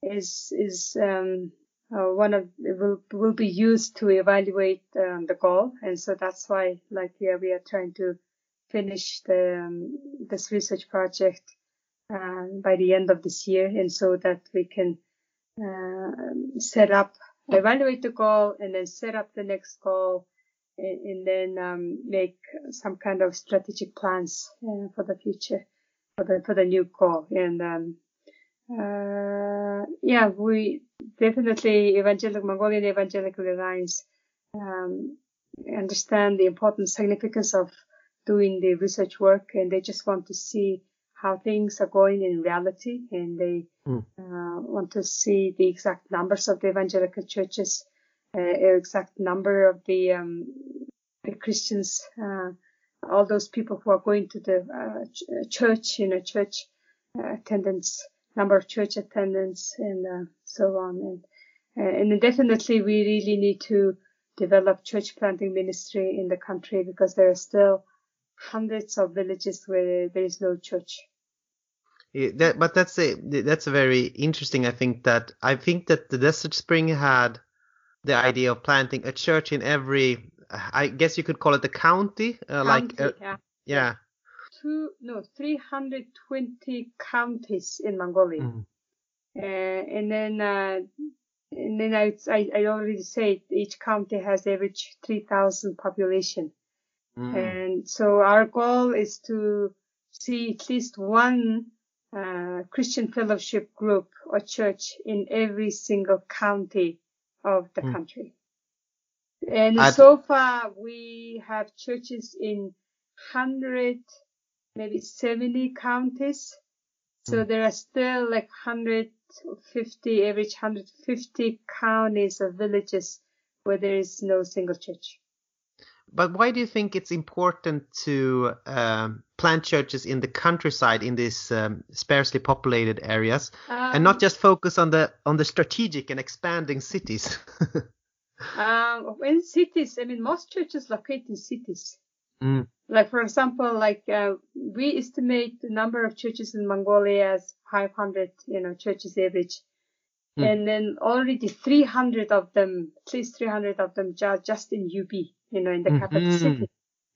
is is um, uh, one of will will be used to evaluate um, the goal. And so that's why, like, yeah, we are trying to finish the um, this research project uh, by the end of this year, and so that we can set up, evaluate the goal, and then set up the next goal, and, and then um, make some kind of strategic plans uh, for the future, for the for the new goal. And um, uh, yeah, we definitely Evangelical Mongolian Evangelical Alliance um, understand the important significance of doing the research work, and they just want to see how things are going in reality, and they Mm. uh, want to see the exact numbers of the evangelical churches, uh, exact number of the um, the Christians, uh, all those people who are going to the uh, ch- church, you know, church uh, attendance, number of church attendance, and uh, so on. And uh, and definitely, we really need to develop church planting ministry in the country because there are still hundreds of villages where there is no church. Yeah, that, but that's a that's a very interesting. I think that I think that the Desert Spring had the idea of planting a church in every. I guess you could call it a county, uh, like uh, yeah. yeah. two no 320 counties in Mongolia. Mm. Uh, and then uh, and then I, I I already said each county has average 3,000 population. Mm. And so our goal is to see at least one uh, Christian fellowship group or church in every single county of the Mm. country. And I'd- so far, we have churches in 100, maybe 70 counties. So there are still like 150, average 150 counties or villages where there is no single church. But why do you think it's important to um, plant churches in the countryside in these um, sparsely populated areas, and not Um, just focus on the on the strategic and expanding cities? Um, in cities, I mean, most churches locate in cities. Mm. Like, for example, like, uh, we estimate the number of churches in Mongolia as 500, you know, churches average. Mm. And then already 300 of them, at least 300 of them are just in UB, you know, in the capital Mhm. city.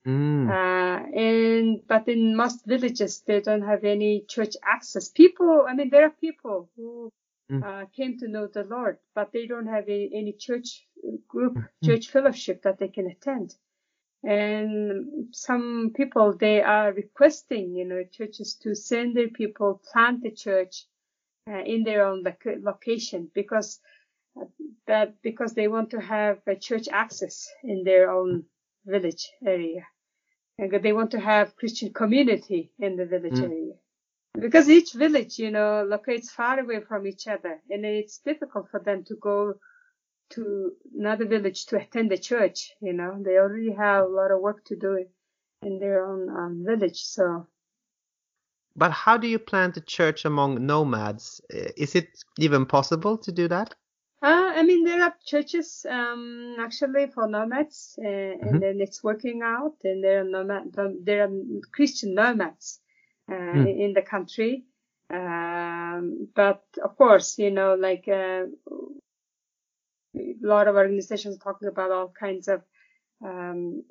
Mm. Uh, and, but in most villages, they don't have any church access. People, I mean, there are people who Mm. uh, came to know the Lord, but they don't have any, any church group, Mm. church fellowship that they can attend. And some people, they are requesting, you know, churches to send their people, plant the church uh, in their own loc- location because uh, that, because they want to have a church access in their own village area. And they want to have Christian community in the village Mm. area. Because each village, you know, locates far away from each other and it's difficult for them to go to another village to attend the church, you know, they already have a lot of work to do in their own um, village. So, But how do you plant a church among nomads? Is it even possible to do that? Uh, I mean, there are churches, um, actually for nomads, uh, Mhm. and then it's working out and there are nomad, there are Christian nomads, uh, Mm. in the country. Um, but of course, you know, like, uh, a lot of organizations talking about all kinds of, um,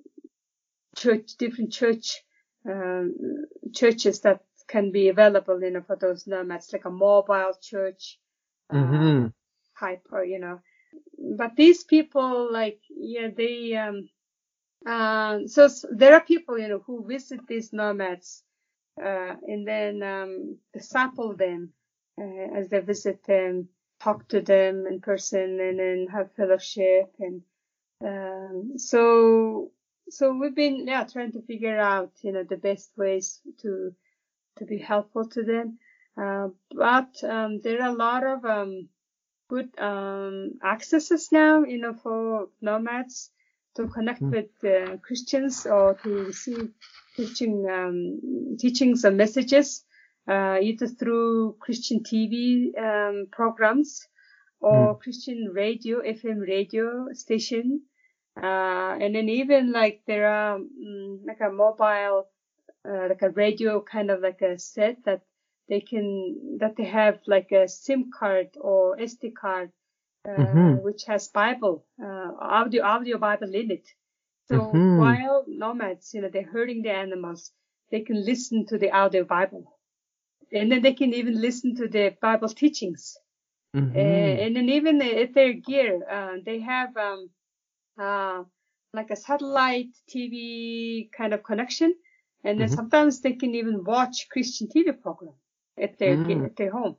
church, different church, um, churches that can be available, you know, for those nomads, like a mobile church, uh, Mm-hmm. Type or, you know, but these people, like, yeah, they, um, uh, so s- there are people, you know, who visit these nomads, uh, and then, um, sample them, uh, as they visit them, talk to them in person and then have fellowship and, um, so, so we've been, yeah, trying to figure out, you know, the best ways to, to be helpful to them. Uh, but, um, there are a lot of, um, good, um, accesses now, you know, for nomads to connect Mm. with uh, Christians or to receive Christian, um, teachings and messages, uh, either through Christian TV, um, programs or Christian radio, FM radio station. Uh, and then even like there are mm, like a mobile, uh, like a radio kind of like a set that they can, that they have like a SIM card or SD card, uh, Mhm. which has Bible, uh, audio, audio Bible in it. So Mhm. while nomads, you know, they're herding the animals, they can listen to the audio Bible. And then they can even listen to the Bible teachings. Mhm. Uh, and then even at their ger, uh, they have um, uh, like a satellite TV kind of connection, and then Mhm. sometimes they can even watch Christian TV program at their Mm. at their home.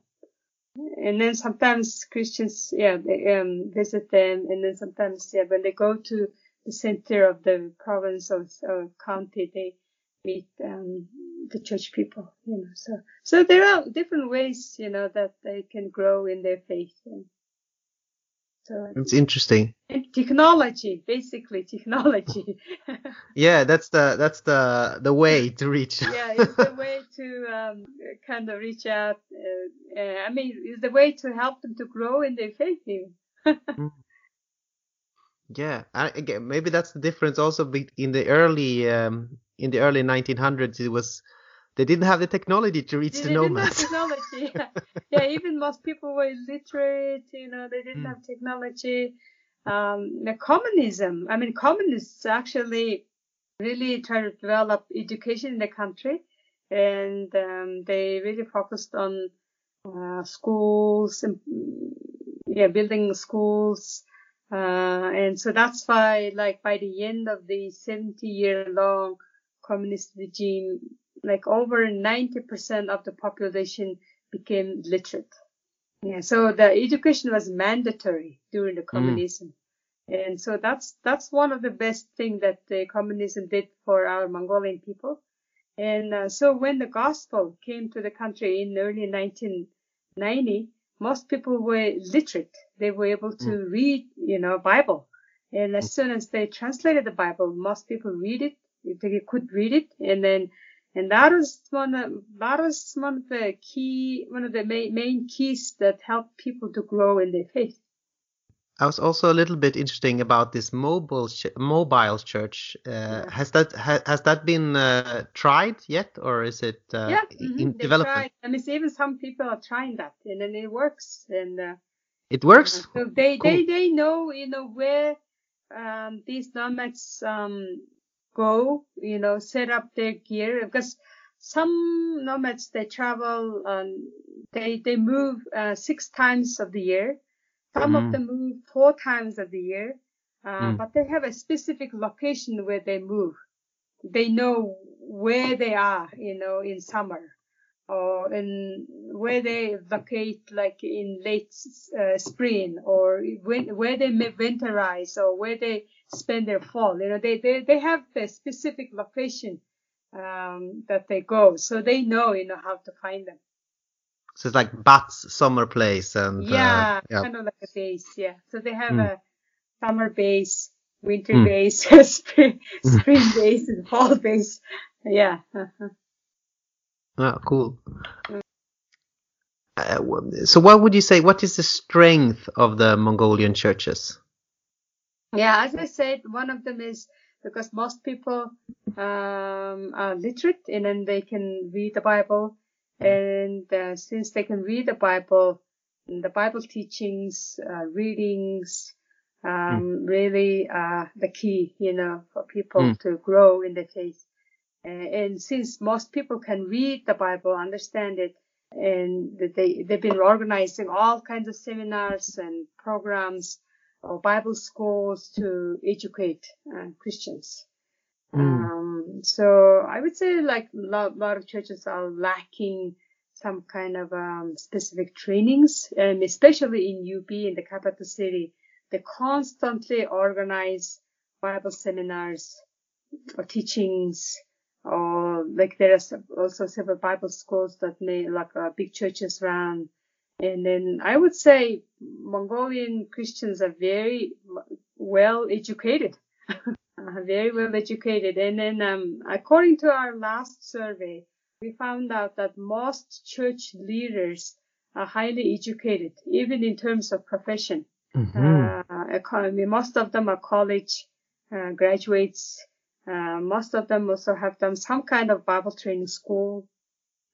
And then sometimes Christians, yeah, they um, visit them, and then sometimes, yeah, when they go to the center of the province or, or county, they meet um, the church people, you know. So, so there are different ways, you know, that they can grow in their faith. And so, It's interesting. technology, basically technology. Yeah, that's the that's the the way to reach. yeah, it's the way to um, kind of reach out. Uh, uh, I mean, it's the way to help them to grow in their faith. Even. Yeah, I, again, maybe that's the difference. Also, in the early um, in the early 1900s, it was they didn't have the technology to reach They the didn't have nomads. technology. yeah. yeah, even most people were illiterate. You know, they didn't Mm. have technology. Um, the communism. I mean, communists actually really try to develop education in the country, and um, they really focused on uh, schools and yeah, building schools. Uh, and so that's why, like, by the end of the 70 year long communist regime, like over 90% of the population became literate. Yeah, so the education was mandatory during the communism. Mm. And so that's, that's one of the best thing that the communism did for our Mongolian people. And uh, so when the gospel came to the country in early 1990, most people were literate. They were able to mm. read, you know, Bible. And as soon as they translated the Bible, most people read it. They could read it. And then, and that is one of, that was one of the key, one of the main, main keys that help people to grow in their faith. I was also a little bit interesting about this mobile mobile church. Uh, yeah. Has that ha has that been uh, tried yet, or is it uh, yeah, mm -hmm. in development? Tried. I mean, even some people are trying that, and then it works. And uh, it works. so they cool. they they know you know where um, these nomads um, go. You know, set up their ger because some nomads they travel. Um, they they move uh, six times of the year some mm-hmm. of them move four times of the year, uh, mm. but they have a specific location where they move. They know where they are, you know, in summer or in where they vacate like in late uh, spring or when, where they may winterize or where they spend their fall. You know, they, they, they have the specific location, um, that they go. So they know, you know, how to find them. So it's like Bats summer place and yeah, uh, yeah, kind of like a base. Yeah. So they have mm. a summer base, winter mm. base, spring, hmm. spring base, and fall base. Yeah. Uh-huh. Ah, cool. Uh, so what would you say? What is the strength of the Mongolian churches? Yeah, as I said, one of them is because most people um, are literate and then they can read the Bible and uh, since they can read the Bible, the Bible teachings, uh, readings, um, mm. really are the key, you know, for people mm. to grow in the faith. And, and since most people can read the Bible, understand it, and they they've been organizing all kinds of seminars and programs or Bible schools to educate uh, Christians. Mm. Um, so I would say like a lot, lot, of churches are lacking some kind of um, specific trainings, and especially in UB in the capital city, they constantly organize Bible seminars or teachings, or like there are also several Bible schools that may like uh, big churches run. And then I would say Mongolian Christians are very well educated. uh, very well educated. And then, um, according to our last survey, we found out that most church leaders are highly educated, even in terms of profession. Mm-hmm. Uh, economy, most of them are college uh, graduates. Uh, most of them also have done some kind of Bible training school.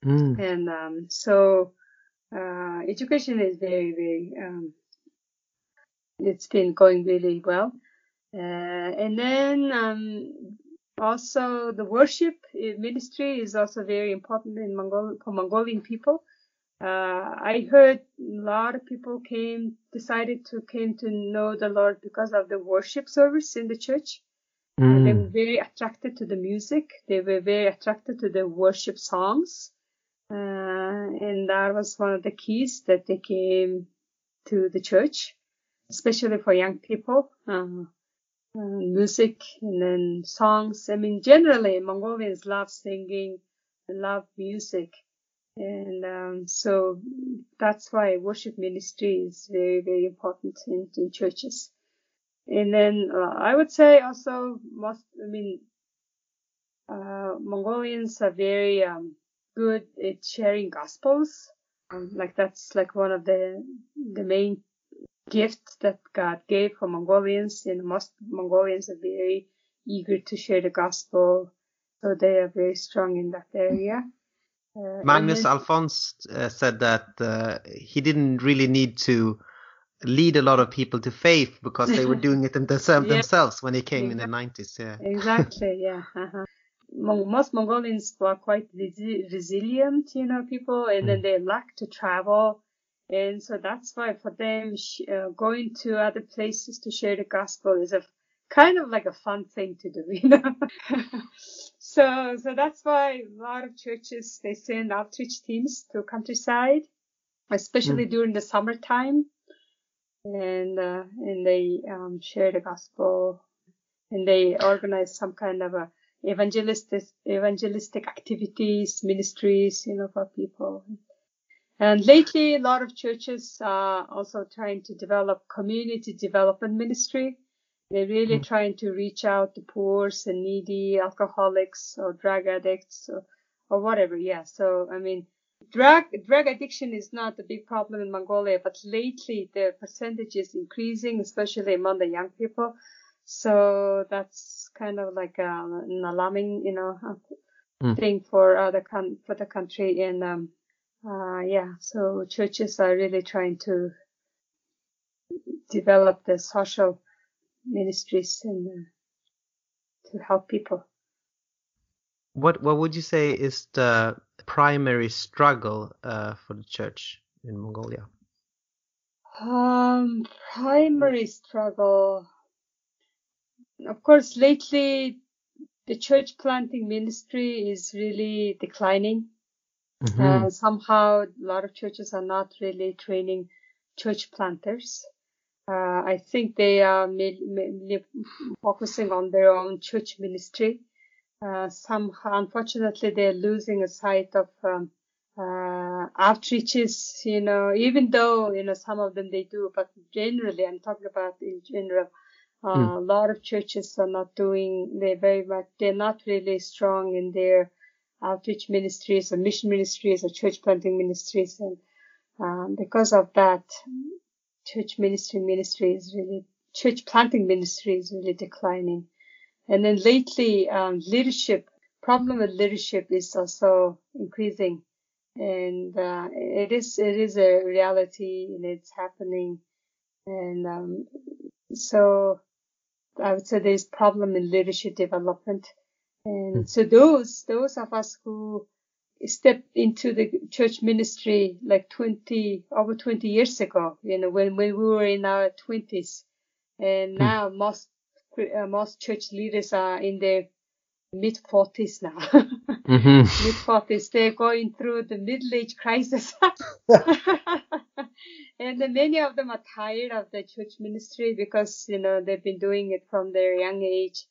Mm. And um, so uh, education is very, very, um, it's been going really well. Uh, and then um, also the worship ministry is also very important in Mongol for Mongolian people. Uh, I heard a lot of people came decided to came to know the Lord because of the worship service in the church. Mm. they were very attracted to the music. They were very attracted to the worship songs. Uh, and that was one of the keys that they came to the church, especially for young people. Uh, uh, music and then songs. I mean, generally Mongolians love singing love music. And um, so that's why worship ministry is very, very important in, in churches. And then uh, I would say also most, I mean, uh, Mongolians are very um, good at sharing gospels. Um, like that's like one of the the main gift that God gave for Mongolians, and most Mongolians are very eager to share the gospel, so they are very strong in that area. Uh, Magnus then, Alphonse uh, said that uh, he didn't really need to lead a lot of people to faith because they were doing it themselves, yeah. themselves when he came exactly. in the 90s. Yeah. Exactly, yeah. Uh-huh. Most Mongolians were quite resilient, you know, people, and mm. then they like to travel and so that's why for them, uh, going to other places to share the gospel is a kind of like a fun thing to do, you know. so so that's why a lot of churches they send outreach teams to countryside, especially during the summertime, and uh, and they um, share the gospel, and they organize some kind of a evangelistic evangelistic activities, ministries, you know, for people. And lately, a lot of churches are also trying to develop community development ministry. They're really Mm. trying to reach out to poor and needy alcoholics or drug addicts or, or whatever. Yeah. So, I mean, drug, drug addiction is not a big problem in Mongolia, but lately the percentage is increasing, especially among the young people. So that's kind of like a, an alarming, you know, Mm. thing for uh, the coun- for the country. And um, uh, yeah, so churches are really trying to develop the social ministries and uh, to help people. What what would you say is the primary struggle uh, for the church in Mongolia? Um, primary struggle. Of course, lately the church planting ministry is really declining. Mhm. Uh, somehow, a lot of churches are not really training church planters. Uh, I think they are mainly focusing on their own church ministry. Uh, some, unfortunately, they're losing a sight of um, uh, outreaches. You know, even though you know some of them they do, but generally, I'm talking about in general. Uh, Mm. A lot of churches are not doing. They're very much. They're not really strong in their outreach ministries or mission ministries or church planting ministries, and um, because of that, church ministry ministry is really church planting ministry is really declining. And then lately, um, leadership problem with leadership is also increasing, and uh, it is it is a reality and it's happening, and um, so I would say there's problem in leadership development, and Hmm. so those those of us who stepped into the church ministry like 20 over 20 years ago you know when, when we were in our 20s and Hmm. now most uh, most church leaders are in their mid 40s now. Mhm. mid 40s they're going through the middle age crisis. And many of them are tired of the church ministry because you know they've been doing it from their young age.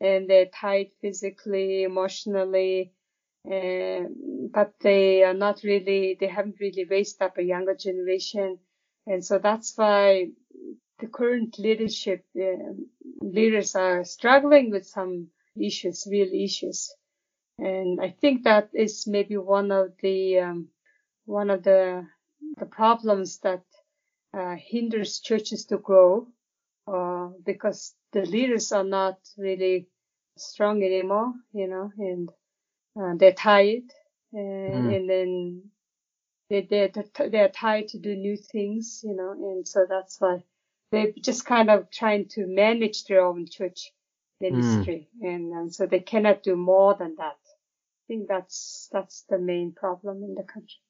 And they're tired physically emotionally um, but they are not really they haven't really raised up a younger generation. And so that's why the current leadership um leaders are struggling with some issues real issues and i think that is maybe one of the um, one of the the problems that uh, hinders churches to grow uh, because the leaders are not really strong anymore you know and uh, they're tired and, Mm. and then they, they're, they're tired to do new things you know and so that's why they're just kind of trying to manage their own church ministry and, um, so they cannot do more than that i think that's that's the main problem in the country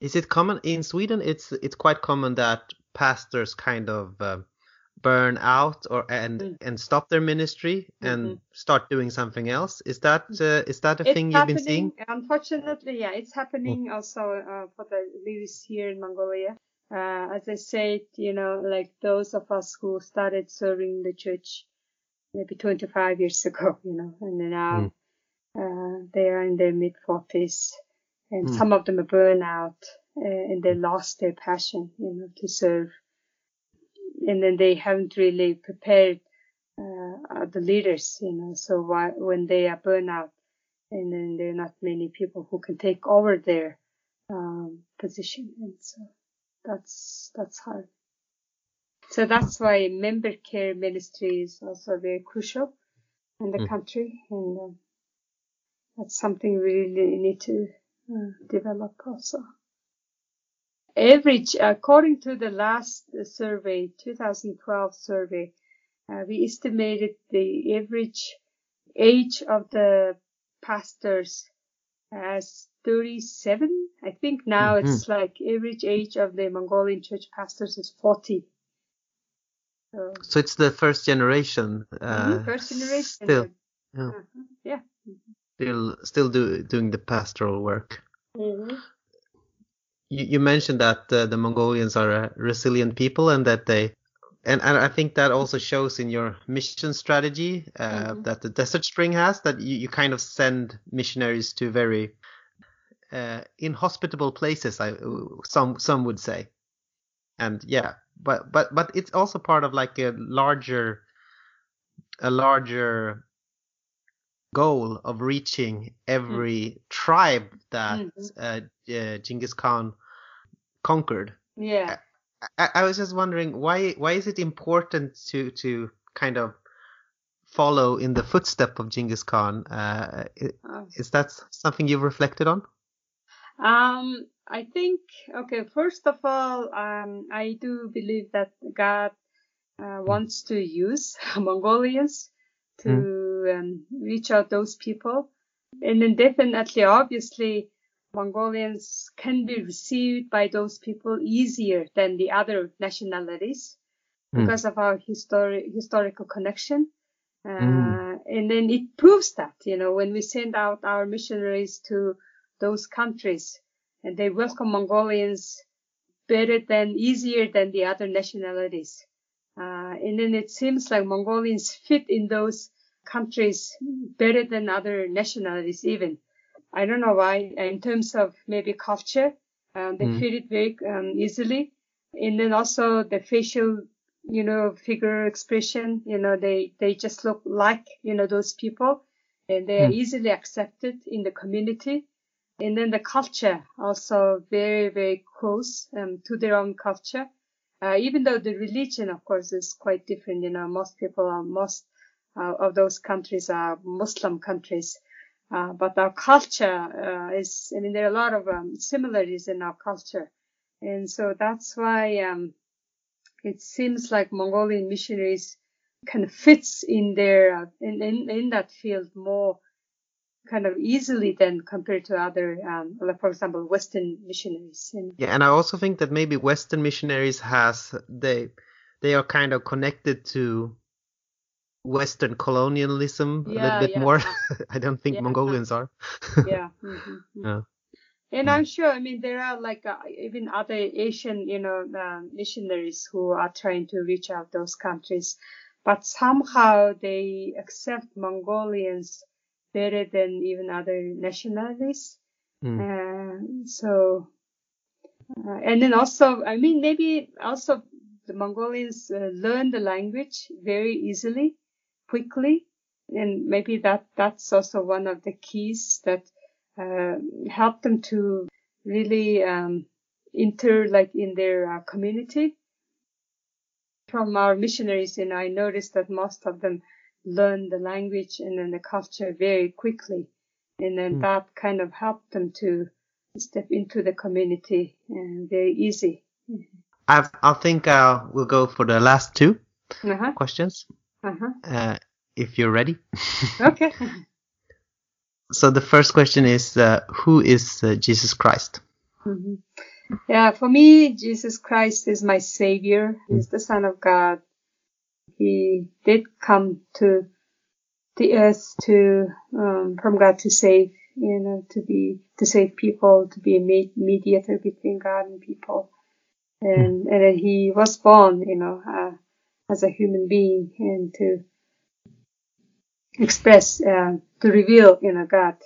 Is it common in Sweden? It's it's quite common that pastors kind of uh, burn out or and Mm. and stop their ministry and Mhm. start doing something else. Is that uh, is that a it's thing you've been seeing? unfortunately yeah it's happening also uh, for the leaders here in mongolia uh, as i said you know like those of us who started serving the church maybe 25 years ago you know and then now Mm. uh, they are in their mid 40s and Mm. some of them are burned out uh, and they lost their passion you know to serve and then they haven't really prepared uh, the leaders you know so why, when they are burned out and then there are not many people who can take over their um, position, and so that's that's hard. So that's why member care ministry is also very crucial in the Mm. country, and um, that's something we really need to uh, develop also. Average, according to the last survey, 2012 survey, uh, we estimated the average age of the pastors as 37. I think now Mhm. it's like average age of the Mongolian church pastors is 40. So, So it's the first generation. Uh, mhm, first generation. Still, yeah. Uh-huh, yeah. still still do, doing the pastoral work. hmm You, you mentioned that uh, the Mongolians are a resilient people and that they and, and I think that also shows in your mission strategy uh, Mhm. that the Desert Spring has that you, you kind of send missionaries to very uh, inhospitable places. I some some would say, and yeah, but but but it's also part of like a larger a larger goal of reaching every tribe that Mhm. uh, uh, Genghis Khan conquered. Yeah. I, I was just wondering why why is it important to to kind of follow in the footstep of Genghis Khan? Uh, Uh, is that something you've reflected on? Um, I think, okay, first of all, um, I do believe that God uh, wants to use Mongolians to um, reach out those people. And then definitely, obviously, Mongolians can be received by those people easier than the other nationalities Mm. because of our histori- historical connection. Uh, Mm. And then it proves that, you know, when we send out our missionaries to those countries and they welcome Mongolians better than, easier than the other nationalities. Uh, and then it seems like Mongolians fit in those countries better than other nationalities even. I don't know why, in terms of maybe culture, um, they Mm. fit it very um, easily. And then also the facial, you know, figure expression, you know, they, they just look like, you know, those people and they are Mm. easily accepted in the community. And then the culture also very, very close um, to their own culture. Uh, even though the religion, of course, is quite different, you know, most people are, most uh, of those countries are Muslim countries. Uh, but our culture uh, is, I mean, there are a lot of um, similarities in our culture. And so that's why um, it seems like Mongolian missionaries kind of fits in their, uh, in, in, in that field more kind of easily than compared to other, um, like for example, Western missionaries. And, Yeah, and I also think that maybe Western missionaries has they they are kind of connected to Western colonialism a little bit yeah. more. I don't think Yeah. Mongolians are. yeah. mhm, mhm. Yeah. And I'm sure, I mean, there are like uh, even other Asian, you know, uh, missionaries who are trying to reach out those countries, but somehow they accept Mongolians better than even other nationalities. Mm. Uh, so, uh, and then also, I mean, maybe also the Mongolians uh, learn the language very easily, quickly, and maybe that that's also one of the keys that uh, help them to really um, enter like in their uh, community. From our missionaries, you know, I noticed that most of them learn the language and then the culture very quickly, and then Mm. that kind of helped them to step into the community uh, very easy. I I think uh, we'll go for the last two Uh-huh, questions. uh-huh. Uh, if you're ready. Okay. so the first question is uh, who is uh, Jesus Christ? hmm Yeah, for me, Jesus Christ is my savior. He's the son of God. He did come to the earth to, um, from God to save, you know, to be, to save people, to be a mediator between God and people. And, and then he was born, you know, uh, as a human being and to express, uh, to reveal, you know, God,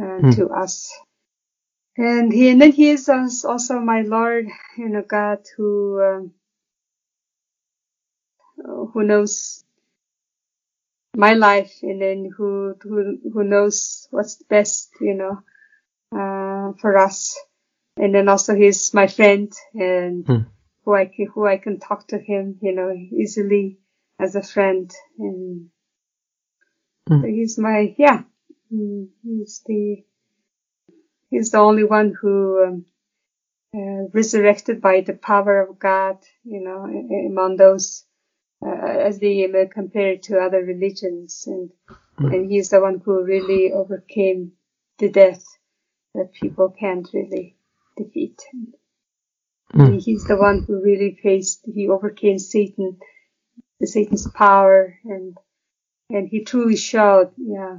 uh, Hmm. to us. And he, and then he is also my Lord, you know, God who, um, who knows my life and then who, who, who knows what's best, you know, uh, for us. And then also he's my friend and Hmm. who I can, who I can talk to him, you know, easily as a friend. And Hmm. so he's my, yeah, he's the, he's the only one who, um, uh, resurrected by the power of God, you know, among those, as they uh, compared to other religions. And, Mm. and he's the one who really overcame the death that people can't really defeat. Mm. He's the one who really faced, he overcame Satan, the Satan's power and, and he truly showed, yeah,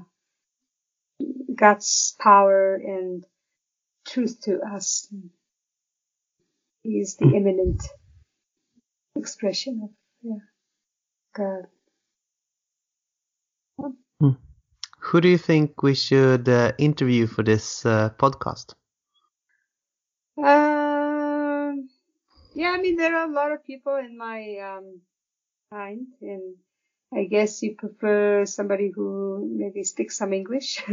God's power and truth to us. He is the imminent expression of yeah, God. Who do you think we should uh, interview for this uh, podcast? Um, yeah, I mean, there are a lot of people in my um, mind, and I guess you prefer somebody who maybe speaks some English.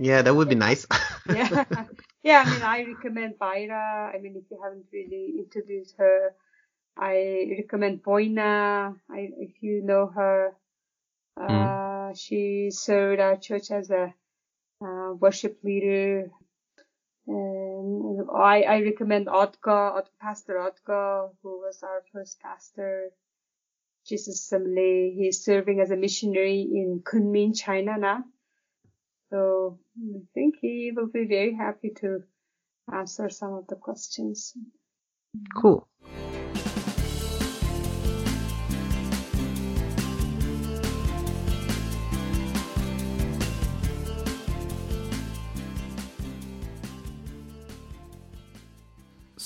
Yeah, that would be nice. yeah, yeah. I mean, I recommend Baira. I mean, if you haven't really interviewed her, I recommend Boina. I, if you know her, uh, she served our church as a uh, worship leader. And I, I recommend Otka, Pastor Otka, who was our first pastor. Jesus Assembly. He's serving as a missionary in Kunming, China now. So I think he will be very happy to answer some of the questions. Cool.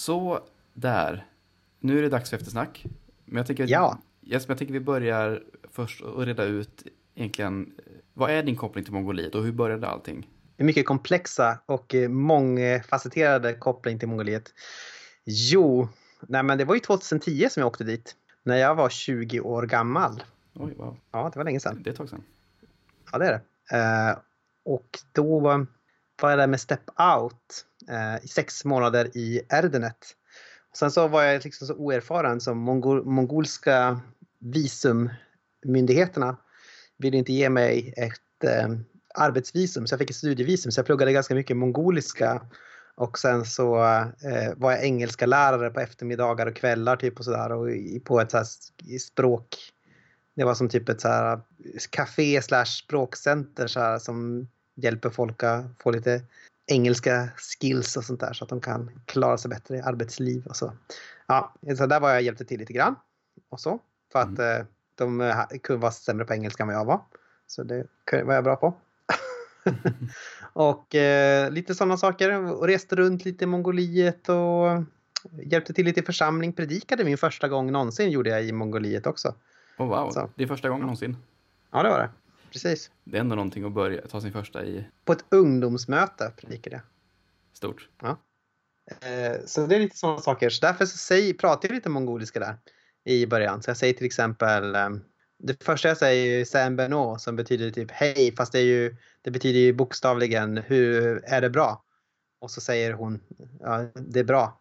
Så där. Nu är det dags för eftersnack. Men jag tycker, Ja. Yes, men jag tänker vi börjar först att reda ut egentligen vad är din koppling till Mongoliet och hur började allting? En mycket komplexa och eh, mångfacetterade koppling till Mongoliet. Jo, nej men det var ju 2010 som jag åkte dit. När jag var 20 år gammal. Oj, wow. Ja, det var länge sedan. Det är ett tag sedan. Ja, det är det. Eh, och då var jag där med Step Out eh, i sex månader i Erdenet. Sen så var jag liksom så oerfaren som mongol mongolska visummyndigheterna ville inte ge mig ett eh, arbetsvisum. Så jag fick ett studievisum. Så jag pluggade ganska mycket mongoliska. Och sen så eh, var jag engelska lärare på eftermiddagar och kvällar typ och sådär. Och på ett så här språk det var som typ ett så här eh, café slash språkcenter så här, som hjälper folk att få lite engelska skills och sånt där så att de kan klara sig bättre i arbetsliv och så. Ja, så där var jag hjälpte till lite grann och så för att eh, de eh, kunde vara sämre på engelska än vad jag var. Så det var jag bra på. och eh, lite sådana saker. Och reste runt lite i Mongoliet och hjälpte till lite i församling. Predikade min första gång någonsin gjorde jag i Mongoliet också. Oh, wow, Så. det är första gången någonsin. Ja, det var det. Precis. Det är ändå någonting att börja ta sin första i På ett ungdomsmöte predikade jag. stort. Eh, Så det är lite sådana saker. Så därför så säger, pratar jag lite mongoliska där i början. Så jag säger till exempel eh, det första jag säger är Sambeno som betyder typ hej fast det, är ju, det betyder ju bokstavligen hur är det bra? Och så säger hon ja, det är bra.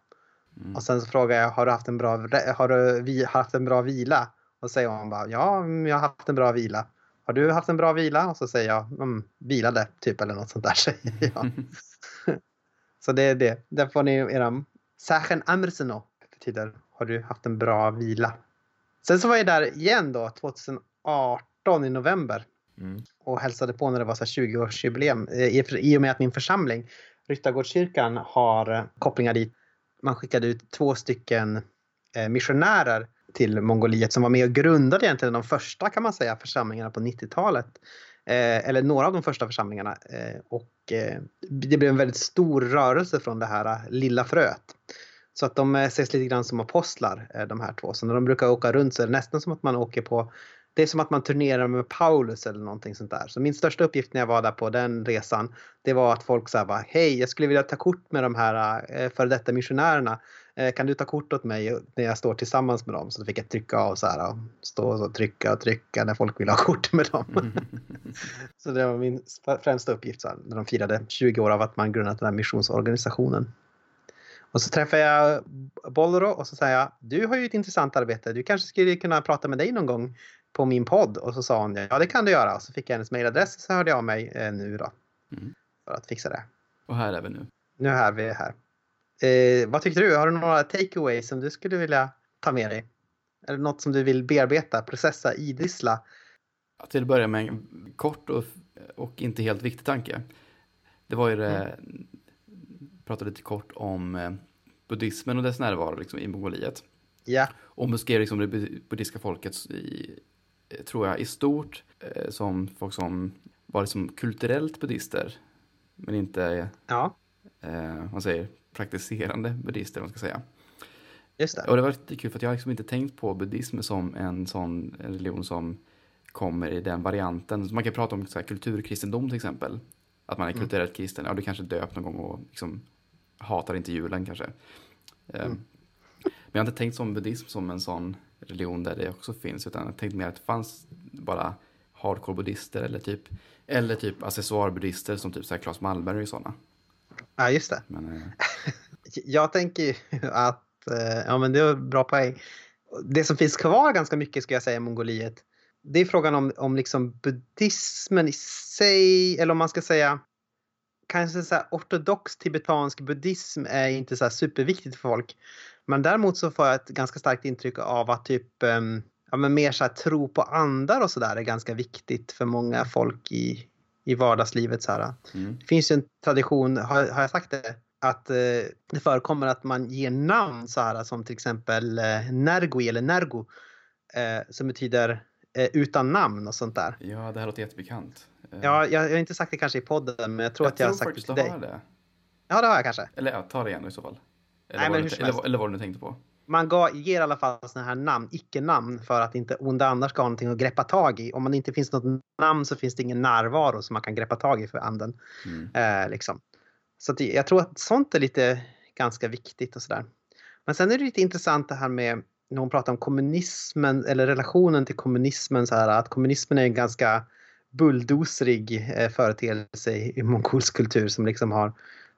Mm. Och sen så frågar jag har du haft en bra, har du vi, haft en bra vila? Och så säger hon bara ja jag har haft en bra vila. Har du haft en bra vila? Och så säger jag mm, vilade typ eller något sånt där säger jag. Så det är det. Där får ni era Sachen Amrseno betyder har du haft en bra vila. Sen så var jag där igen då 2018 i november Mm. och hälsade på när det var så här 20-årsjubileum eh, i, i och med att min församling Ryttargårdskyrkan har eh, kopplingar dit. Man skickade ut två stycken eh, missionärer till Mongoliet som var med och grundade egentligen de första kan man säga församlingarna på 90-talet. Eh, eller några av de första församlingarna. Eh, och eh, det blev en väldigt stor rörelse från det här eh, lilla fröet. Så att de eh, ses lite grann som apostlar eh, de här två. Så när de brukar åka runt så är det nästan som att man åker på det är som att man turnerar med Paulus eller någonting sånt där. Så min största uppgift när jag var där på den resan, det var att folk sa bara hej, jag skulle vilja ta kort med de här eh, före detta missionärerna. Eh, kan du ta kort åt mig när jag står tillsammans med dem? Så då fick jag trycka av så här stå och trycka och trycka när folk ville ha kort med dem. så det var min främsta uppgift så här, när de firade 20 år av att man grundat den här missionsorganisationen. Och så träffar jag Bolro och så säger jag, du har ju ett intressant arbete, du kanske skulle kunna prata med dig någon gång på min podd. Och så sa hon, ja det kan du göra. Och så fick jag hennes mejladress och så hörde jag av mig eh, nu då. Mm. För att fixa det. Och här är vi nu. Nu är vi här. Eh, vad tyckte du? Har du några takeaways som du skulle vilja ta med dig? Eller något som du vill bearbeta, processa, idissla? Ja, Till att börja med en kort och, och inte helt viktig tanke. Det var ju det, pratade lite kort om eh, buddhismen och dess närvaro liksom, i Mongoliet. Ja, Och beskrev liksom det bud- buddhistiska folket i, eh, tror jag, i stort eh, som folk som var liksom kulturellt buddhister. men inte, Ja, eh, vad säger, praktiserande buddhister, om man ska säga. just det. Och det var lite kul för att jag har liksom inte tänkt på buddhism som en sån religion som kommer i den varianten. Så man kan prata om så här, kulturkristendom till exempel. Att man är kulturellt kristen. Ja, du kanske döpt någon gång och liksom hatar inte julen kanske. Eh, Men jag har inte tänkt som buddhism som en sån religion där det också finns. Utan jag har tänkt mer att det fanns bara hardcore buddhister eller typ, eller typ accessoarbuddister som typ så här Claes Malmberg och sådana. Ja, just det. Men eh, Jag tänker ju att, eh, ja men det är bra poäng. Det som finns kvar ganska mycket ska jag säga i Mongoliet, det är frågan om, om liksom buddhismen i sig, eller om man ska säga kanske så ortodox tibetansk buddhism är inte så superviktigt för folk. Men däremot så får jag ett ganska starkt intryck av att typ ehm, ja, men mer så tro på andar och sådär är ganska viktigt för många folk i, i vardagslivet. Så här. mm. Det finns ju en tradition, har, har jag sagt det? Att eh, det förekommer att man ger namn så här som till exempel eh, Nergui eller Nergo. Eh, som betyder eh, utan namn och sånt där. ja, det här låter jättebekant. Eh, Ja, jag, jag har inte sagt det kanske i podden men jag tror att jag har sagt det faktiskt till du dig. har det. Ja det har jag kanske. Eller ja, ta det igen i så fall. Eller, Nej, vad, du, eller, eller vad du nu tänkte på. Man ga, ger i alla fall sådana här namn, icke-namn för att inte onda andar ska ha någonting att greppa tag i. Om man inte finns något namn så finns det ingen närvaro som man kan greppa tag i för anden. Mm. Eh, liksom. Så det- jag tror att sånt är lite ganska viktigt och sådär. Men sen är det lite intressant det här med när hon pratar om kommunismen eller relationen till kommunismen så här att kommunismen är en ganska bulldozrig eh, företeelse i mongolsk kultur som liksom har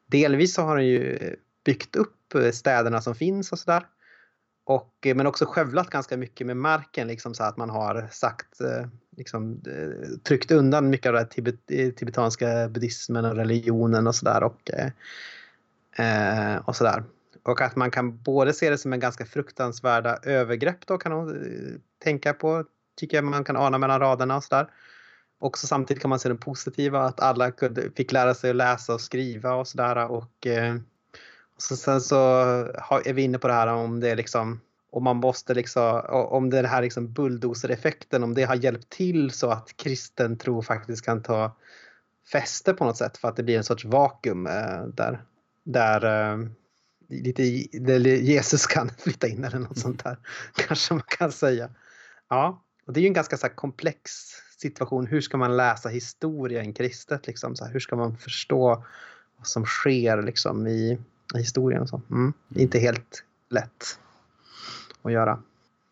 delvis så har den ju byggt upp eh, städerna som finns och sådär. Och, eh, men också skövlat ganska mycket med marken liksom så att man har sagt eh, liksom, eh, tryckt undan mycket av den tibet, tibetanska buddhismen och religionen och sådär. Och, eh, och sådär. Och att man kan både se det som en ganska fruktansvärda övergrepp då kan man tänka på. Tycker jag man kan ana mellan raderna och sådär. Också samtidigt kan man se det positiva att alla kunde, fick lära sig att läsa och skriva och sådär. Och, eh, så, sen så har, är vi inne på det här om det är liksom om man måste liksom, om det här liksom bulldozer-effekten, om det har hjälpt till så att kristen tro faktiskt kan ta fäste på något sätt för att det blir en sorts vakuum eh, där, där eh, lite där Jesus kan flytta in eller något sånt där. Kanske man kan säga. Ja, och det är ju en ganska så här, komplex situation. Hur ska man läsa historien kristet? Liksom, så här, hur ska man förstå vad som sker liksom, i historien? Och så. Mm. Är inte helt lätt att göra.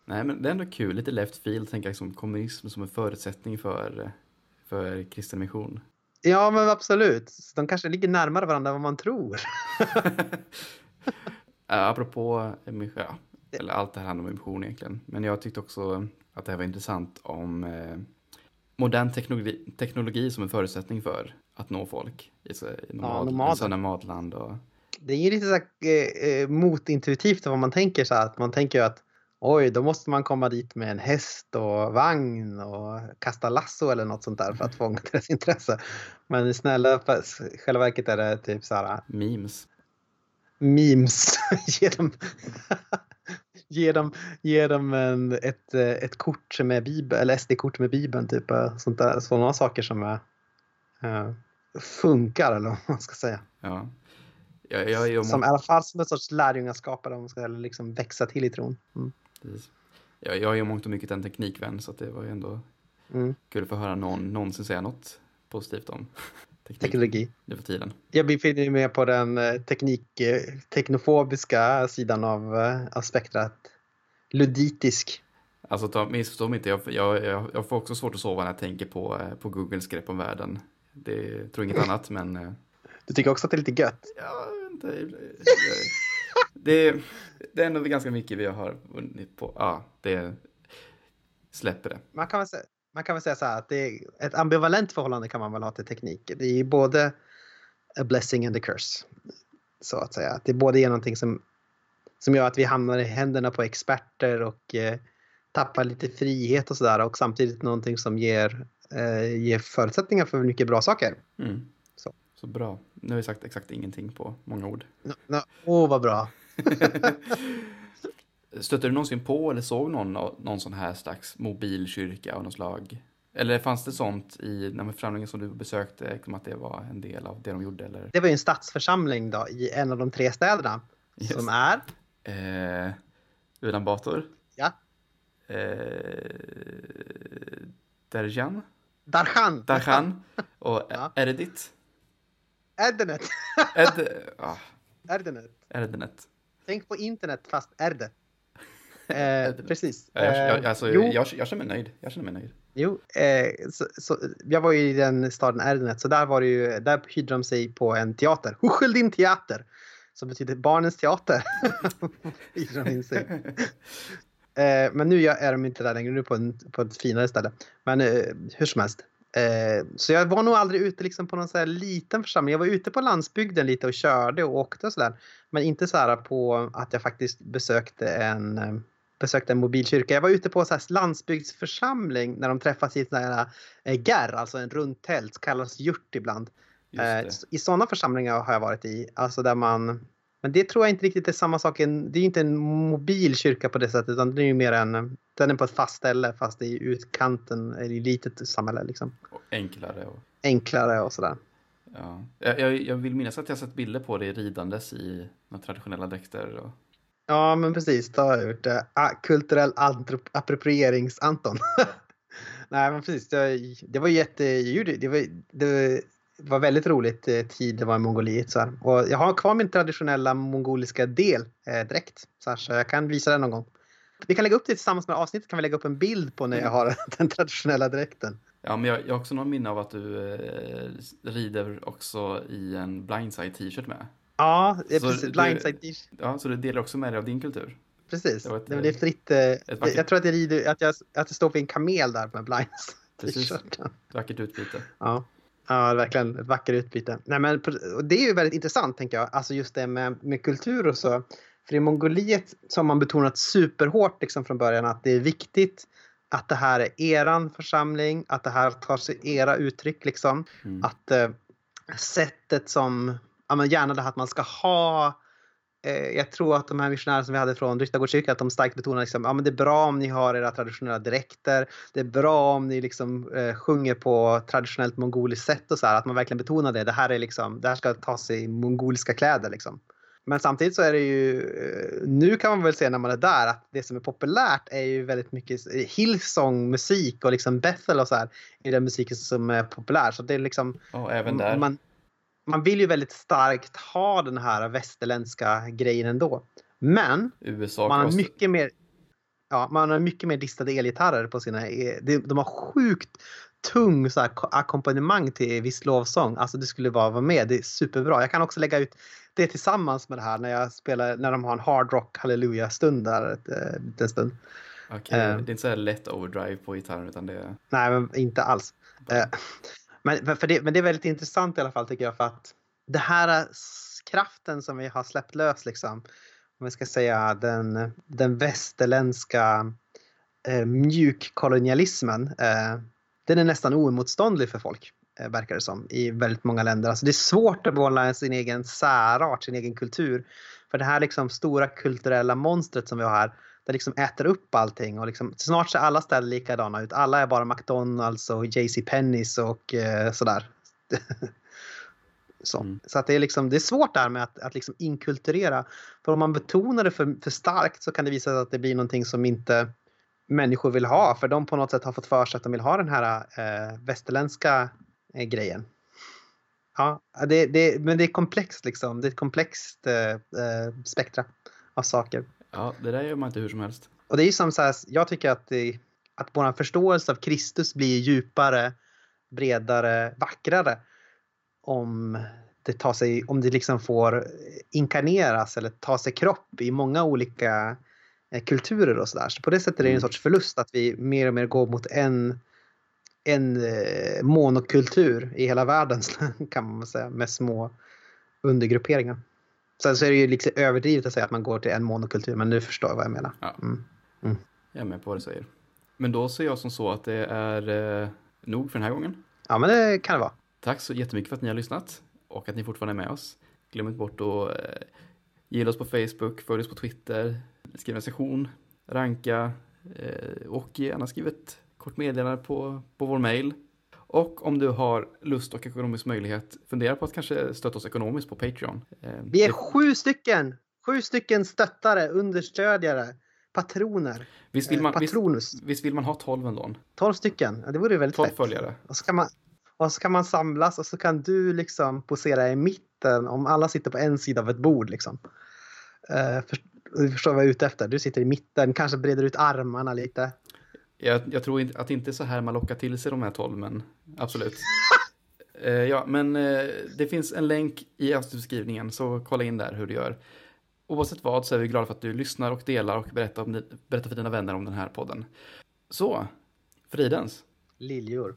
Nej, men det är ändå kul. Lite left field, tänka liksom kommunism som en förutsättning för, för kristen mission. Ja, men absolut. De kanske ligger närmare varandra än vad man tror. Ja, apropå ja, eller allt det här handlar om mission egentligen. Men jag tyckte också att det här var intressant om eh, modern teknologi, teknologi som en förutsättning för att nå folk i, i nomad, nomader. sådana matland. Och, Det är ju lite så här, eh, eh, motintuitivt vad man tänker så här, att man tänker ju att oj, då måste man komma dit med en häst och vagn och kasta lasso eller något sånt där för att fånga deras intresse. Men snälla, själva verket är det typ så här memes. memes. ge dem, ge dem, ge dem en, ett, eh, ett kort med bibeln, eller SD-kort med bibeln, typ eh, sånt där, sådana saker som är, eh, funkar eller vad man ska säga. Ja. Jag, jag, jag, Som i alla fall som en sorts lärjungaskap eller om man ska liksom växa till i tron. Mm. jag, jag är ju mångt och mycket en teknikvän så det var ju ändå Mm. kul att få höra någon någonsin säga något positivt om teknik Teknologi. nu för tiden. Jag befinner mig på den eh, teknik, eh, teknofobiska sidan av, eh, av spektrat. Luditisk. Alltså ta, missförstå mig inte, jag, jag, jag, jag får också svårt att sova när jag tänker på, på Googles grepp om världen. Det tror inget annat men Du tycker också att det är lite gött? Ja, inte. Det, det är ändå ganska mycket vi har vunnit på. Ja, det släpper det. Man kan väl säga, man kan väl säga så här att det är ett ambivalent förhållande kan man väl ha till teknik. Det är ju både a blessing and a curse. Så att säga. Det är både är någonting som, som gör att vi hamnar i händerna på experter och eh, tappar lite frihet och sådär och samtidigt någonting som ger, eh, ger förutsättningar för mycket bra saker. Mm. Så. Bra. Nu har vi sagt exakt ingenting på många ord. Åh, no, oh, vad bra. Stötte du någonsin på eller såg någon, någon sån här slags mobilkyrka av något slag? Eller fanns det sånt i den församlingen som du besökte, liksom att det var en del av det de gjorde? Eller? Det var ju en stadsförsamling då i en av de tre städerna. Yes. Som är? Eh, Bator. Ja. Eh, Derjan. Darhan. Darhan. Och Ja. Erdit. Erdenet. Ed, ah, Erdenet. Erdenet. Tänk på internet fast erde. Eh, precis. Ja, Jag, jag, Eh, alltså, jag, jag känner mig nöjd. Jag känner mig nöjd. jo eh, så, så, jag var ju i den staden Erdenet så där var det ju, där hyrde de sig på en teater. Huscheldin teater. Som betyder barnens teater. hyrde de in sig. Eh, men nu är de inte där längre, nu på, en, på ett finare ställe. Men eh, hur som helst. Eh, så jag var nog aldrig ute liksom på någon så här liten församling. Jag var ute på landsbygden lite och körde och åkte och sådär. Men inte så här på att jag faktiskt besökte en, eh, besökte en mobilkyrka. Jag var ute på så här landsbygdsförsamling när de träffas i ett sånt här eh, gärr, alltså en runt tält, kallas yurt ibland. Eh. I sådana församlingar har jag varit i. Alltså där man, men det tror jag inte riktigt är samma sak. Det är inte en mobil kyrka på det sättet utan det är ju mer en, den är på ett fast ställe fast i utkanten, eller i litet samhälle liksom. Och enklare. Och, Enklare och sådär. ja. jag, jag, vill minnas att jag sett bilder på det ridandes i traditionella dräkter. Och, Ja men precis, det har jag gjort. Ah, kulturell approprierings-Anton. Nej men precis, det, det var jätte, det var, det var väldigt roligt eh, tid det var i Mongoliet. Så här. Och jag har kvar min traditionella mongoliska del eh, direkt. Så, här, så jag kan visa den någon gång. Vi kan lägga upp det tillsammans med avsnittet kan vi lägga upp en bild på när jag har den traditionella dräkten. ja, men jag, jag har också någon minne av att du eh, rider också i en blindside t-shirt med. Ja, eh, precis. Blindside dish. Ja, så du delar också med dig av din kultur. Precis. det var ett, det, det är fritt. Eh, jag tror att, jag rider, att, jag, att jag står på en kamel där med blinds. Precis. t-shirten. Ett vackert utbyte. Ja. Ja, verkligen ett vackert utbyte. Nej, men, det är ju väldigt intressant tänker jag, alltså just det med, med kultur och så. För i Mongoliet så har man betonat superhårt liksom från början att det är viktigt att det här är eran församling, att det här tar sig era uttryck liksom. Mm. Att eh, sättet som, ja men gärna det här att man ska ha jag tror att de här missionärerna som vi hade från Ryttargårdskyrkan, att de starkt betonar liksom, ja men det är bra om ni har era traditionella dräkter. Det är bra om ni liksom eh, sjunger på traditionellt mongoliskt sätt och så här, att man verkligen betonar det. Det här är liksom, det här ska ta sig i mongoliska kläder liksom. Men samtidigt så är det ju, eh, nu kan man väl se när man är där att det som är populärt är ju väldigt mycket eh, Hillsong musik och liksom Bethel och så här. är den musiken som är populär. Så det är liksom, Ja, även där. man, man vill ju väldigt starkt ha den här västerländska grejen ändå. Men USA man har mycket mer Ja, man har mycket mer distade elgitarrer på sina... e- de- har sjukt tung så här, ko- ackompanjemang till viss lovsång. Alltså det skulle bara vara med. Det är superbra. Jag kan också lägga ut det tillsammans med det här när jag spelar, när de har en hard rock halleluja stund där ett, eh, en stund. Okej, Eh. det är inte så här lätt overdrive på gitarren utan det är... Nej, men inte alls. Eh, men, för det, men det är väldigt intressant i alla fall tycker jag för att det här kraften som vi har släppt lös liksom. Om vi ska säga den, den västerländska eh, mjukkolonialismen. Eh, den är nästan oemotståndlig för folk. Eh, verkar det som i väldigt många länder. Alltså det är svårt att behålla sin egen särart, sin egen kultur. För det här liksom stora kulturella monstret som vi har här det liksom äter upp allting och liksom, snart ser alla ställen likadana ut. Alla är bara McDonalds och JC Pennys och eh, sådär. Så, Mm. så att det är liksom, det är svårt där med att, att liksom inkulturera. För om man betonar det för, för starkt så kan det visa sig att det blir någonting som inte människor vill ha. För de på något sätt har fått för sig att de vill ha den här eh, västerländska eh, grejen. Ja, det, det, men det är komplext liksom. Det är ett komplext eh, eh, spektra av saker. Ja, det där gör man inte hur som helst. Och det är ju som så här, jag tycker att, det, att vår förståelse av Kristus blir djupare, bredare, vackrare om det tar sig, om det liksom får inkarneras eller ta sig kropp i många olika eh, kulturer och sådär. Så på det sättet är det en Mm. sorts förlust att vi mer och mer går mot en, en eh, monokultur i hela världen kan man säga med små undergrupperingar. Sen så är det ju liksom överdrivet att säga att man går till en monokultur men nu förstår jag vad jag menar. Ja. Mm. Jag är med på vad du säger. Men då ser jag som så att det är eh, nog för den här gången. Ja men det kan det vara. Tack så jättemycket för att ni har lyssnat och att ni fortfarande är med oss. Glöm inte bort att eh, gilla oss på Facebook, följ oss på Twitter, skriv en session, ranka eh, och gärna skriv ett kort meddelande på, på vår mail. Och om du har lust och ekonomisk möjlighet, fundera på att kanske stötta oss ekonomiskt på Patreon. Eh, Vi är sju stycken! Sju stycken stöttare, understödjare, patroner, visst, vill eh, man, visst, patronus. visst vill man ha 12 ändå? Tolv stycken. Ja, det vore väldigt 12 fett. följare. Och så, kan man, och så kan man samlas och så kan du liksom posera i mitten om alla sitter på en sida av ett bord. Liksom. Eh, för, du förstår vad jag är ute efter. Du sitter i mitten, kanske breder ut armarna lite. Jag, jag tror att det inte är så här man lockar till sig de här 12, men absolut. Eh, ja, men eh, det finns en länk i avsnittsbeskrivningen, så kolla in där hur du gör. Oavsett vad så är vi glada för att du lyssnar och delar och berättar, om, berättar för dina vänner om den här podden. Så, fridens. Liljor.